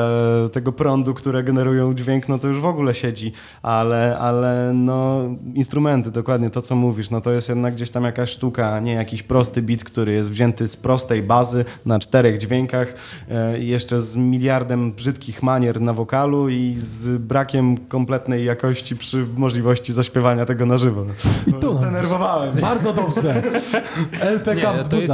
tego prądu, które generują dźwięk, no to już w ogóle siedzi, ale, ale no instrumenty, dokładnie to, co mówisz, no to jest jednak gdzieś tam jakaś sztuka, a nie jakiś prosty beat, który jest wzięty z prostej bazy na czterech dźwiękach e, i jeszcze z miliardem brzydkich manier na wokalu i z brakiem kompletnej jakości przy możliwości zaśpiewania tego na żywo. I to nam Zdenerwowałem. Bardzo dobrze. [LAUGHS] LPK to, jest,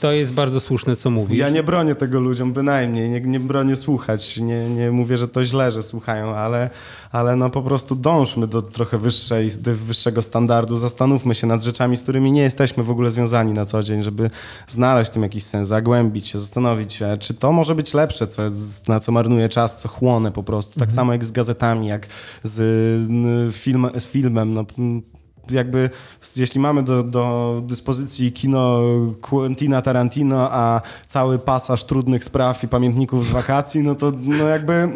to jest bardzo słuszne, co mówisz. Ja nie bronię tego ludziom bynajmniej, nie, nie bronię słuchać, nie, nie mówię, że to źle, że słuchają, ale, ale no po prostu dążmy do trochę wyższej, do wyższego standardu, zastanówmy się nad rzeczami, z którymi nie jesteśmy w ogóle związani na co dzień, żeby znaleźć tym jakiś sens, zagłębić się, zastanowić się, czy to może być lepsze, co, na co marnuję czas, co chłonę po prostu, tak samo jak z gazetami, jak z, film, z filmem, no jakby jeśli mamy do, do dyspozycji kino Quentina Tarantino, a cały pasaż trudnych spraw i pamiętników z wakacji, no to no jakby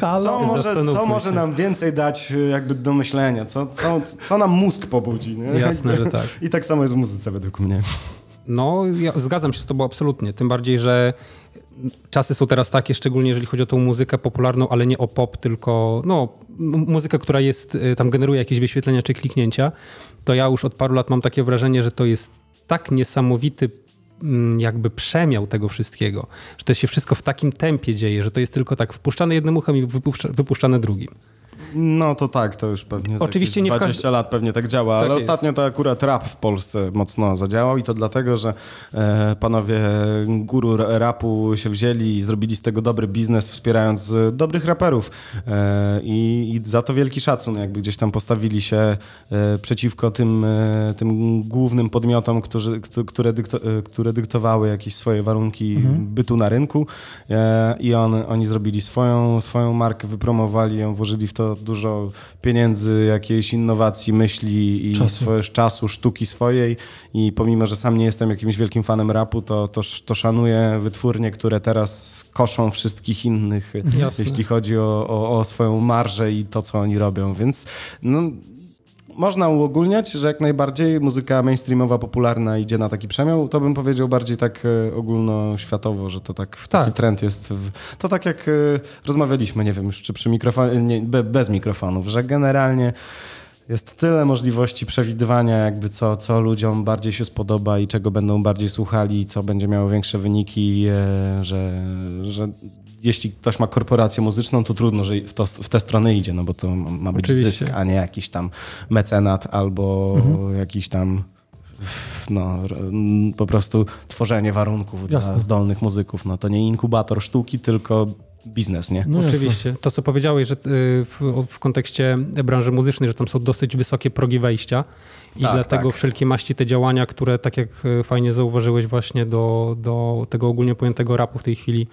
Halo? co może, co może nam więcej dać jakby do myślenia, co, co, co nam mózg pobudzi. Nie? Jasne, że tak. I tak samo jest w muzyce według mnie. No, ja zgadzam się z tobą absolutnie. Tym bardziej, że czasy są teraz takie, szczególnie jeżeli chodzi o tą muzykę popularną, ale nie o pop, tylko no, muzykę, która jest, y, tam generuje jakieś wyświetlenia czy kliknięcia, to ja już od paru lat mam takie wrażenie, że to jest tak niesamowity mm, jakby przemiał tego wszystkiego, że to się wszystko w takim tempie dzieje, że to jest tylko tak wpuszczane jednym uchem i wypuszcza, wypuszczane drugim. No to tak, to już pewnie Oczywiście nie w 20 lat pewnie tak działa, Tak ale jest. ostatnio to akurat rap w Polsce mocno zadziałał i to dlatego, że e, panowie guru ra- rapu się wzięli i zrobili z tego dobry biznes, wspierając e, dobrych raperów. E, i, i za to wielki szacun, jakby gdzieś tam postawili się e, przeciwko tym, e, tym głównym podmiotom, którzy, któ- które, dykto, e, które dyktowały jakieś swoje warunki bytu na rynku. I on, oni zrobili swoją, swoją markę, wypromowali ją, włożyli w to dużo pieniędzy, jakiejś innowacji, myśli i Czasu. swoje, czasu, sztuki swojej i pomimo, że sam nie jestem jakimś wielkim fanem rapu, to, to, to szanuję wytwórnie, które teraz koszą wszystkich innych, Jasne. jeśli chodzi o, o, o swoją marżę i to, co oni robią, więc no, można uogólniać, że jak najbardziej muzyka mainstreamowa, popularna idzie na taki przemiał. To bym powiedział bardziej tak e, ogólnoświatowo, że to tak, taki Tak. trend jest. W, to tak jak e, rozmawialiśmy, nie wiem już czy przy mikrofonie, nie, be, bez mikrofonów, że generalnie jest tyle możliwości przewidywania, jakby co, co ludziom bardziej się spodoba i czego będą bardziej słuchali, co będzie miało większe wyniki, e, że, że jeśli ktoś ma korporację muzyczną, to trudno, że w, to, w tę stronę idzie, no bo to ma być Oczywiście. zysk, a nie jakiś tam mecenat albo jakiś tam no, po prostu tworzenie warunków dla Jasne. zdolnych muzyków. No to nie inkubator sztuki, tylko biznes, nie? No jasne. Oczywiście. To, co powiedziałeś, że y, w, w kontekście branży muzycznej, że tam są dosyć wysokie progi wejścia i Tak, dlatego tak. wszelkie maści te działania, które tak jak y, fajnie zauważyłeś właśnie do, do tego ogólnie pojętego rapu w tej chwili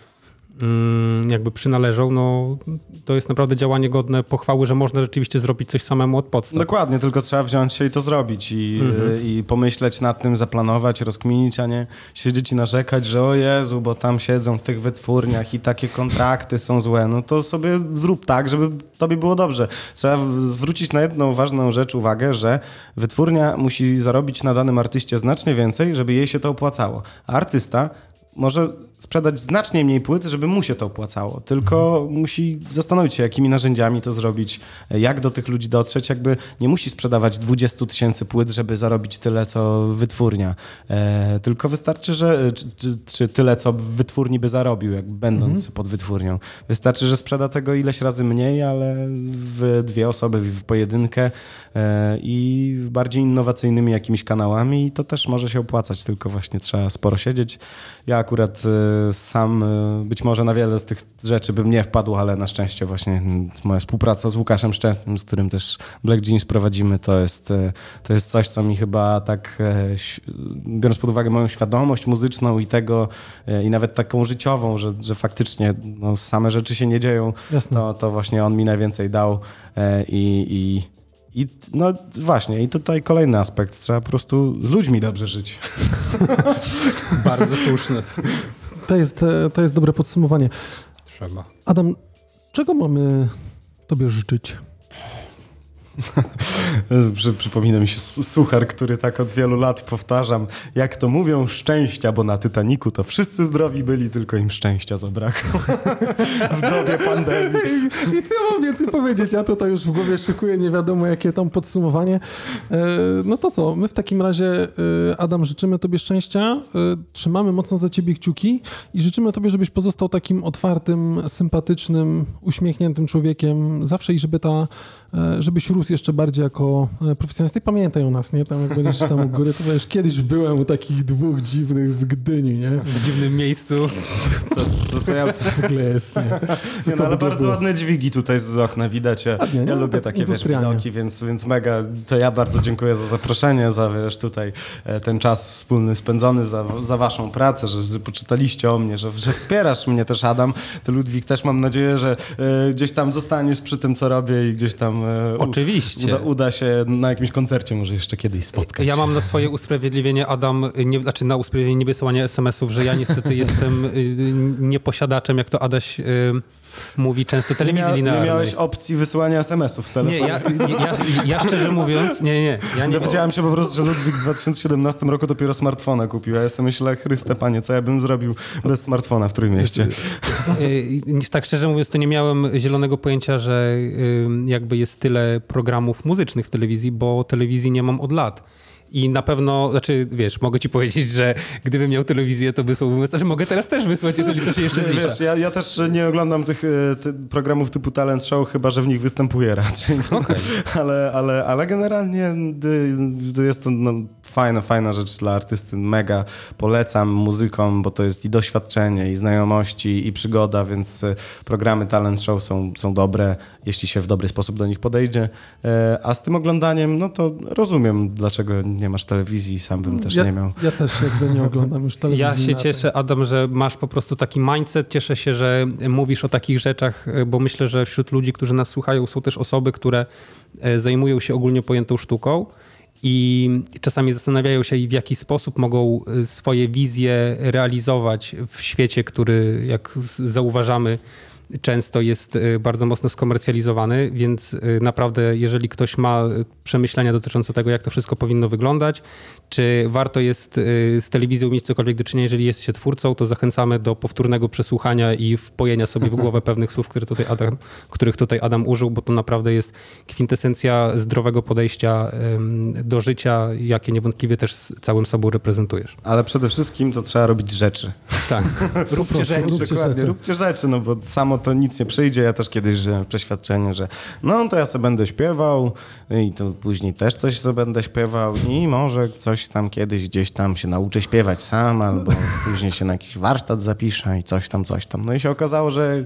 jakby przynależą, no to jest naprawdę działanie godne pochwały, że można rzeczywiście zrobić coś samemu od podstaw. Dokładnie, tylko trzeba wziąć się i to zrobić i, Mhm. i pomyśleć nad tym, zaplanować, rozkminić, a nie siedzieć i narzekać, że o Jezu, bo tam siedzą w tych wytwórniach i takie kontrakty są złe. No to sobie zrób tak, żeby tobie było dobrze. Trzeba zwrócić na jedną ważną rzecz uwagę, że wytwórnia musi zarobić na danym artyście znacznie więcej, żeby jej się to opłacało. A artysta może sprzedać znacznie mniej płyt, żeby mu się to opłacało. Tylko musi zastanowić się, jakimi narzędziami to zrobić, jak do tych ludzi dotrzeć. Jakby nie musi sprzedawać 20 tysięcy płyt, żeby zarobić tyle, co wytwórnia. E, tylko wystarczy, że czy, czy, czy tyle, co wytwórni by zarobił, jak będąc pod wytwórnią. Wystarczy, że sprzeda tego ileś razy mniej, ale w dwie osoby, w pojedynkę e, i bardziej innowacyjnymi jakimiś kanałami i to też może się opłacać, tylko właśnie trzeba sporo siedzieć. Ja akurat e, sam e, być może na wiele z tych rzeczy bym nie wpadł, ale na szczęście właśnie moja współpraca z Łukaszem Szczęsnym, z którym też Black Jeans prowadzimy, to jest, e, to jest coś, co mi chyba tak, e, biorąc pod uwagę moją świadomość muzyczną i tego, i nawet taką życiową, że, że faktycznie no, same rzeczy się nie dzieją, Jasne. to, to właśnie on mi najwięcej dał i, i, i no właśnie, i tutaj kolejny aspekt, trzeba po prostu z ludźmi dobrze żyć. [LAUGHS] Bardzo słuszne. To jest, e, to jest dobre podsumowanie. Trzeba. Adam, czego mamy Tobie życzyć? [LAUGHS] Przy, przypomina mi się suchar, który tak od wielu lat powtarzam, jak to mówią, szczęścia, bo na Titaniku to wszyscy zdrowi byli, tylko im szczęścia zabrakło [LAUGHS] w dobie pandemii. I co mam więcej powiedzieć? Ja tutaj już w głowie szykuję nie wiadomo jakie tam podsumowanie. E, No to co, my w takim razie, e, Adam, życzymy Tobie szczęścia, e, trzymamy mocno za Ciebie kciuki i życzymy Tobie, żebyś pozostał takim otwartym, sympatycznym, uśmiechniętym człowiekiem zawsze i żeby ta, żebyś rósł jeszcze bardziej jako e, profesjonalista. I pamiętaj o nas, nie? Tam jak będziesz tam u góry, to wiesz, kiedyś byłem u takich dwóch dziwnych w Gdyni, nie? W dziwnym miejscu. To, to, to ja, Nagle jest, nie? nie, no, ale bardzo ładne dźwigi tutaj z okna widać. Ja, Ładnie, nie? ja lubię Tak takie wiesz, widoki, więc, więc mega. To ja bardzo dziękuję za zaproszenie, za wiesz, tutaj e, ten czas wspólny spędzony, za, za waszą pracę, że, że poczytaliście o mnie, że, że wspierasz mnie też, Adam. Ty, Ludwik, też mam nadzieję, że e, gdzieś tam zostaniesz przy tym, co robię i gdzieś tam e, Oczywiście. Uda, uda się na jakimś koncercie może jeszcze kiedyś spotkać. Ja mam na swoje usprawiedliwienie, Adam, nie, znaczy na usprawiedliwienie niewysyłania SMS-ów, że ja niestety [LAUGHS] jestem y, nieposiadaczem, jak to Adaś y, mówi często, nie, telewizji mia, nie linearnej. miałeś opcji wysyłania SMS-ów w telefonie. Nie, ja, ja, ja szczerze mówiąc, nie, nie, ja nie. [LAUGHS] Dowiedziałem się po prostu, że Ludwik w 2017 roku dopiero smartfona kupił, a ja sobie myślę, Chryste Panie, co ja bym zrobił bez smartfona w Trójmieście? Y, Tak szczerze mówiąc, to nie miałem zielonego pojęcia, że y, jakby jest tyle programów muzycznych w telewizji, bo telewizji nie mam od lat. I na pewno, znaczy wiesz, mogę ci powiedzieć, że gdybym miał telewizję, to wysłałbym, znaczy mogę teraz też wysłać, jeżeli to się jeszcze Nie, zlicza. wiesz, ja, ja też nie oglądam tych e, ty, programów typu Talent Show, chyba że w nich występuję raczej. Okej. [LAUGHS] ale, ale, ale generalnie dy, dy jest to no, fajna, fajna rzecz dla artysty. Mega polecam muzykom, bo to jest i doświadczenie, i znajomości, i przygoda, więc e, programy Talent Show są, są dobre, jeśli się w dobry sposób do nich podejdzie. E, A z tym oglądaniem, no to rozumiem, dlaczego nie masz telewizji, sam bym też ja, nie miał. Ja też jakby nie oglądam już telewizji. Ja się cieszę, Adam, że masz po prostu taki mindset. Cieszę się, że mówisz o takich rzeczach, bo myślę, że wśród ludzi, którzy nas słuchają, są też osoby, które e, zajmują się ogólnie pojętą sztuką i czasami zastanawiają się, w jaki sposób mogą e, swoje wizje realizować w świecie, który, jak zauważamy, często jest e, bardzo mocno skomercjalizowany, więc e, naprawdę, jeżeli ktoś ma e, przemyślenia dotyczące tego, jak to wszystko powinno wyglądać, czy warto jest z telewizją mieć cokolwiek do czynienia, jeżeli jest się twórcą, to zachęcamy do powtórnego przesłuchania i wpojenia sobie w [LAUGHS] głowę pewnych słów, które tutaj Adam, których tutaj Adam użył, bo to naprawdę jest kwintesencja zdrowego podejścia do życia, jakie niewątpliwie też z całym sobą reprezentujesz. Ale przede wszystkim to trzeba robić rzeczy. Tak, [LAUGHS] róbcie rzeczy. róbcie Dokładnie, rzeczy. róbcie rzeczy, no bo samo to nic nie przyjdzie. Ja też kiedyś żyłem w przeświadczeniu, że no to ja sobie będę śpiewał i to później też coś sobie będę śpiewał i może coś tam kiedyś gdzieś tam się nauczę śpiewać sam albo [LAUGHS] później się na jakiś warsztat zapiszę i coś tam, coś tam. No i się okazało, że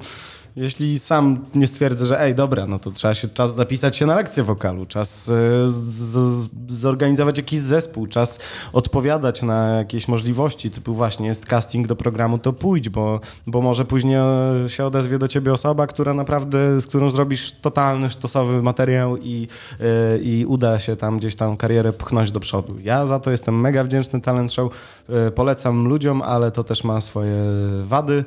Jeśli sam nie stwierdzę, że ej, dobra, no to trzeba się czas zapisać się na lekcję wokalu, czas e, z, zorganizować jakiś zespół, czas odpowiadać na jakieś możliwości, typu właśnie jest casting do programu, to pójdź, bo, bo może później e, się odezwie do ciebie osoba, która naprawdę, z którą zrobisz totalny, sztosowy materiał i, e, i uda się tam gdzieś tam karierę pchnąć do przodu. Ja za to jestem mega wdzięczny Talent Show, polecam ludziom, ale to też ma swoje wady,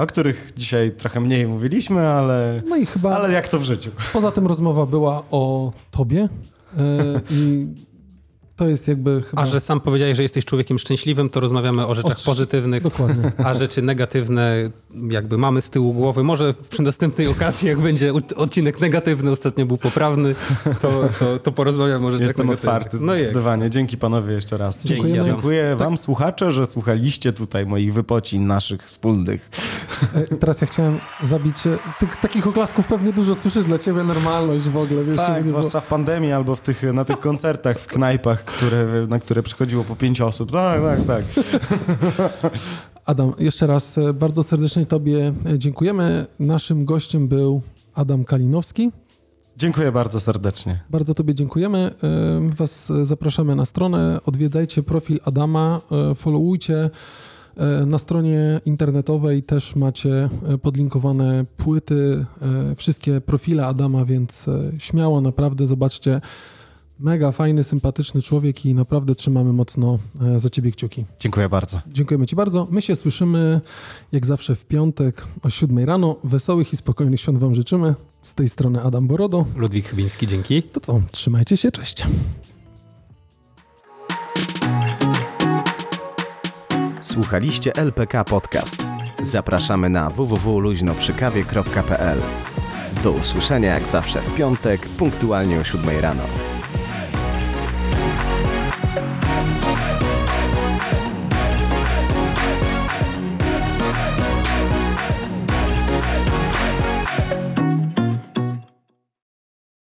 o których dzisiaj trochę mniej mówiliśmy, ale, No i chyba ale jak to w życiu. poza tym rozmowa była o tobie e, i to jest jakby chyba... A że sam powiedziałeś, że jesteś człowiekiem szczęśliwym, to rozmawiamy o rzeczach O, pozytywnych, Dokładnie. [LAUGHS] a rzeczy negatywne jakby mamy z tyłu głowy. Może przy następnej okazji, jak będzie odcinek negatywny, ostatnio był poprawny, to, to, to porozmawiamy o rzeczach Jestem negatywnych. otwarty No zdecydowanie. Dzięki panowie jeszcze raz. Dziękujemy. Tak. Dziękuję wam słuchacze, że słuchaliście tutaj moich wypocin naszych wspólnych. E, Teraz ja chciałem zabić... e, Tych, takich oklasków pewnie dużo słyszysz, dla ciebie normalność w ogóle, wiesz? Tak, nie było- zwłaszcza w pandemii albo w tych, na tych koncertach w knajpach, które, na które przychodziło po pięć osób. Tak, tak, tak. [LAUGHS] Adam, jeszcze raz e, bardzo serdecznie Tobie e, dziękujemy. Naszym gościem był Adam Kalinowski. Dziękuję bardzo serdecznie. Bardzo Tobie dziękujemy. E, Was zapraszamy na stronę. Odwiedzajcie profil Adama, followujcie. Na stronie internetowej też macie podlinkowane płyty, wszystkie profile Adama, więc śmiało naprawdę zobaczcie. Mega fajny, sympatyczny człowiek i naprawdę trzymamy mocno e, za Ciebie kciuki. Dziękuję bardzo. Dziękujemy Ci bardzo. My się słyszymy jak zawsze w piątek o 7 rano. Wesołych i spokojnych świąt Wam życzymy. Z tej strony Adam Borodo. Ludwik Chybiński, dzięki. To co? Trzymajcie się, cześć. Słuchaliście LPK Podcast. Zapraszamy na www.luźnoprzykawie.pl. Do usłyszenia jak zawsze w piątek, punktualnie o 7 rano.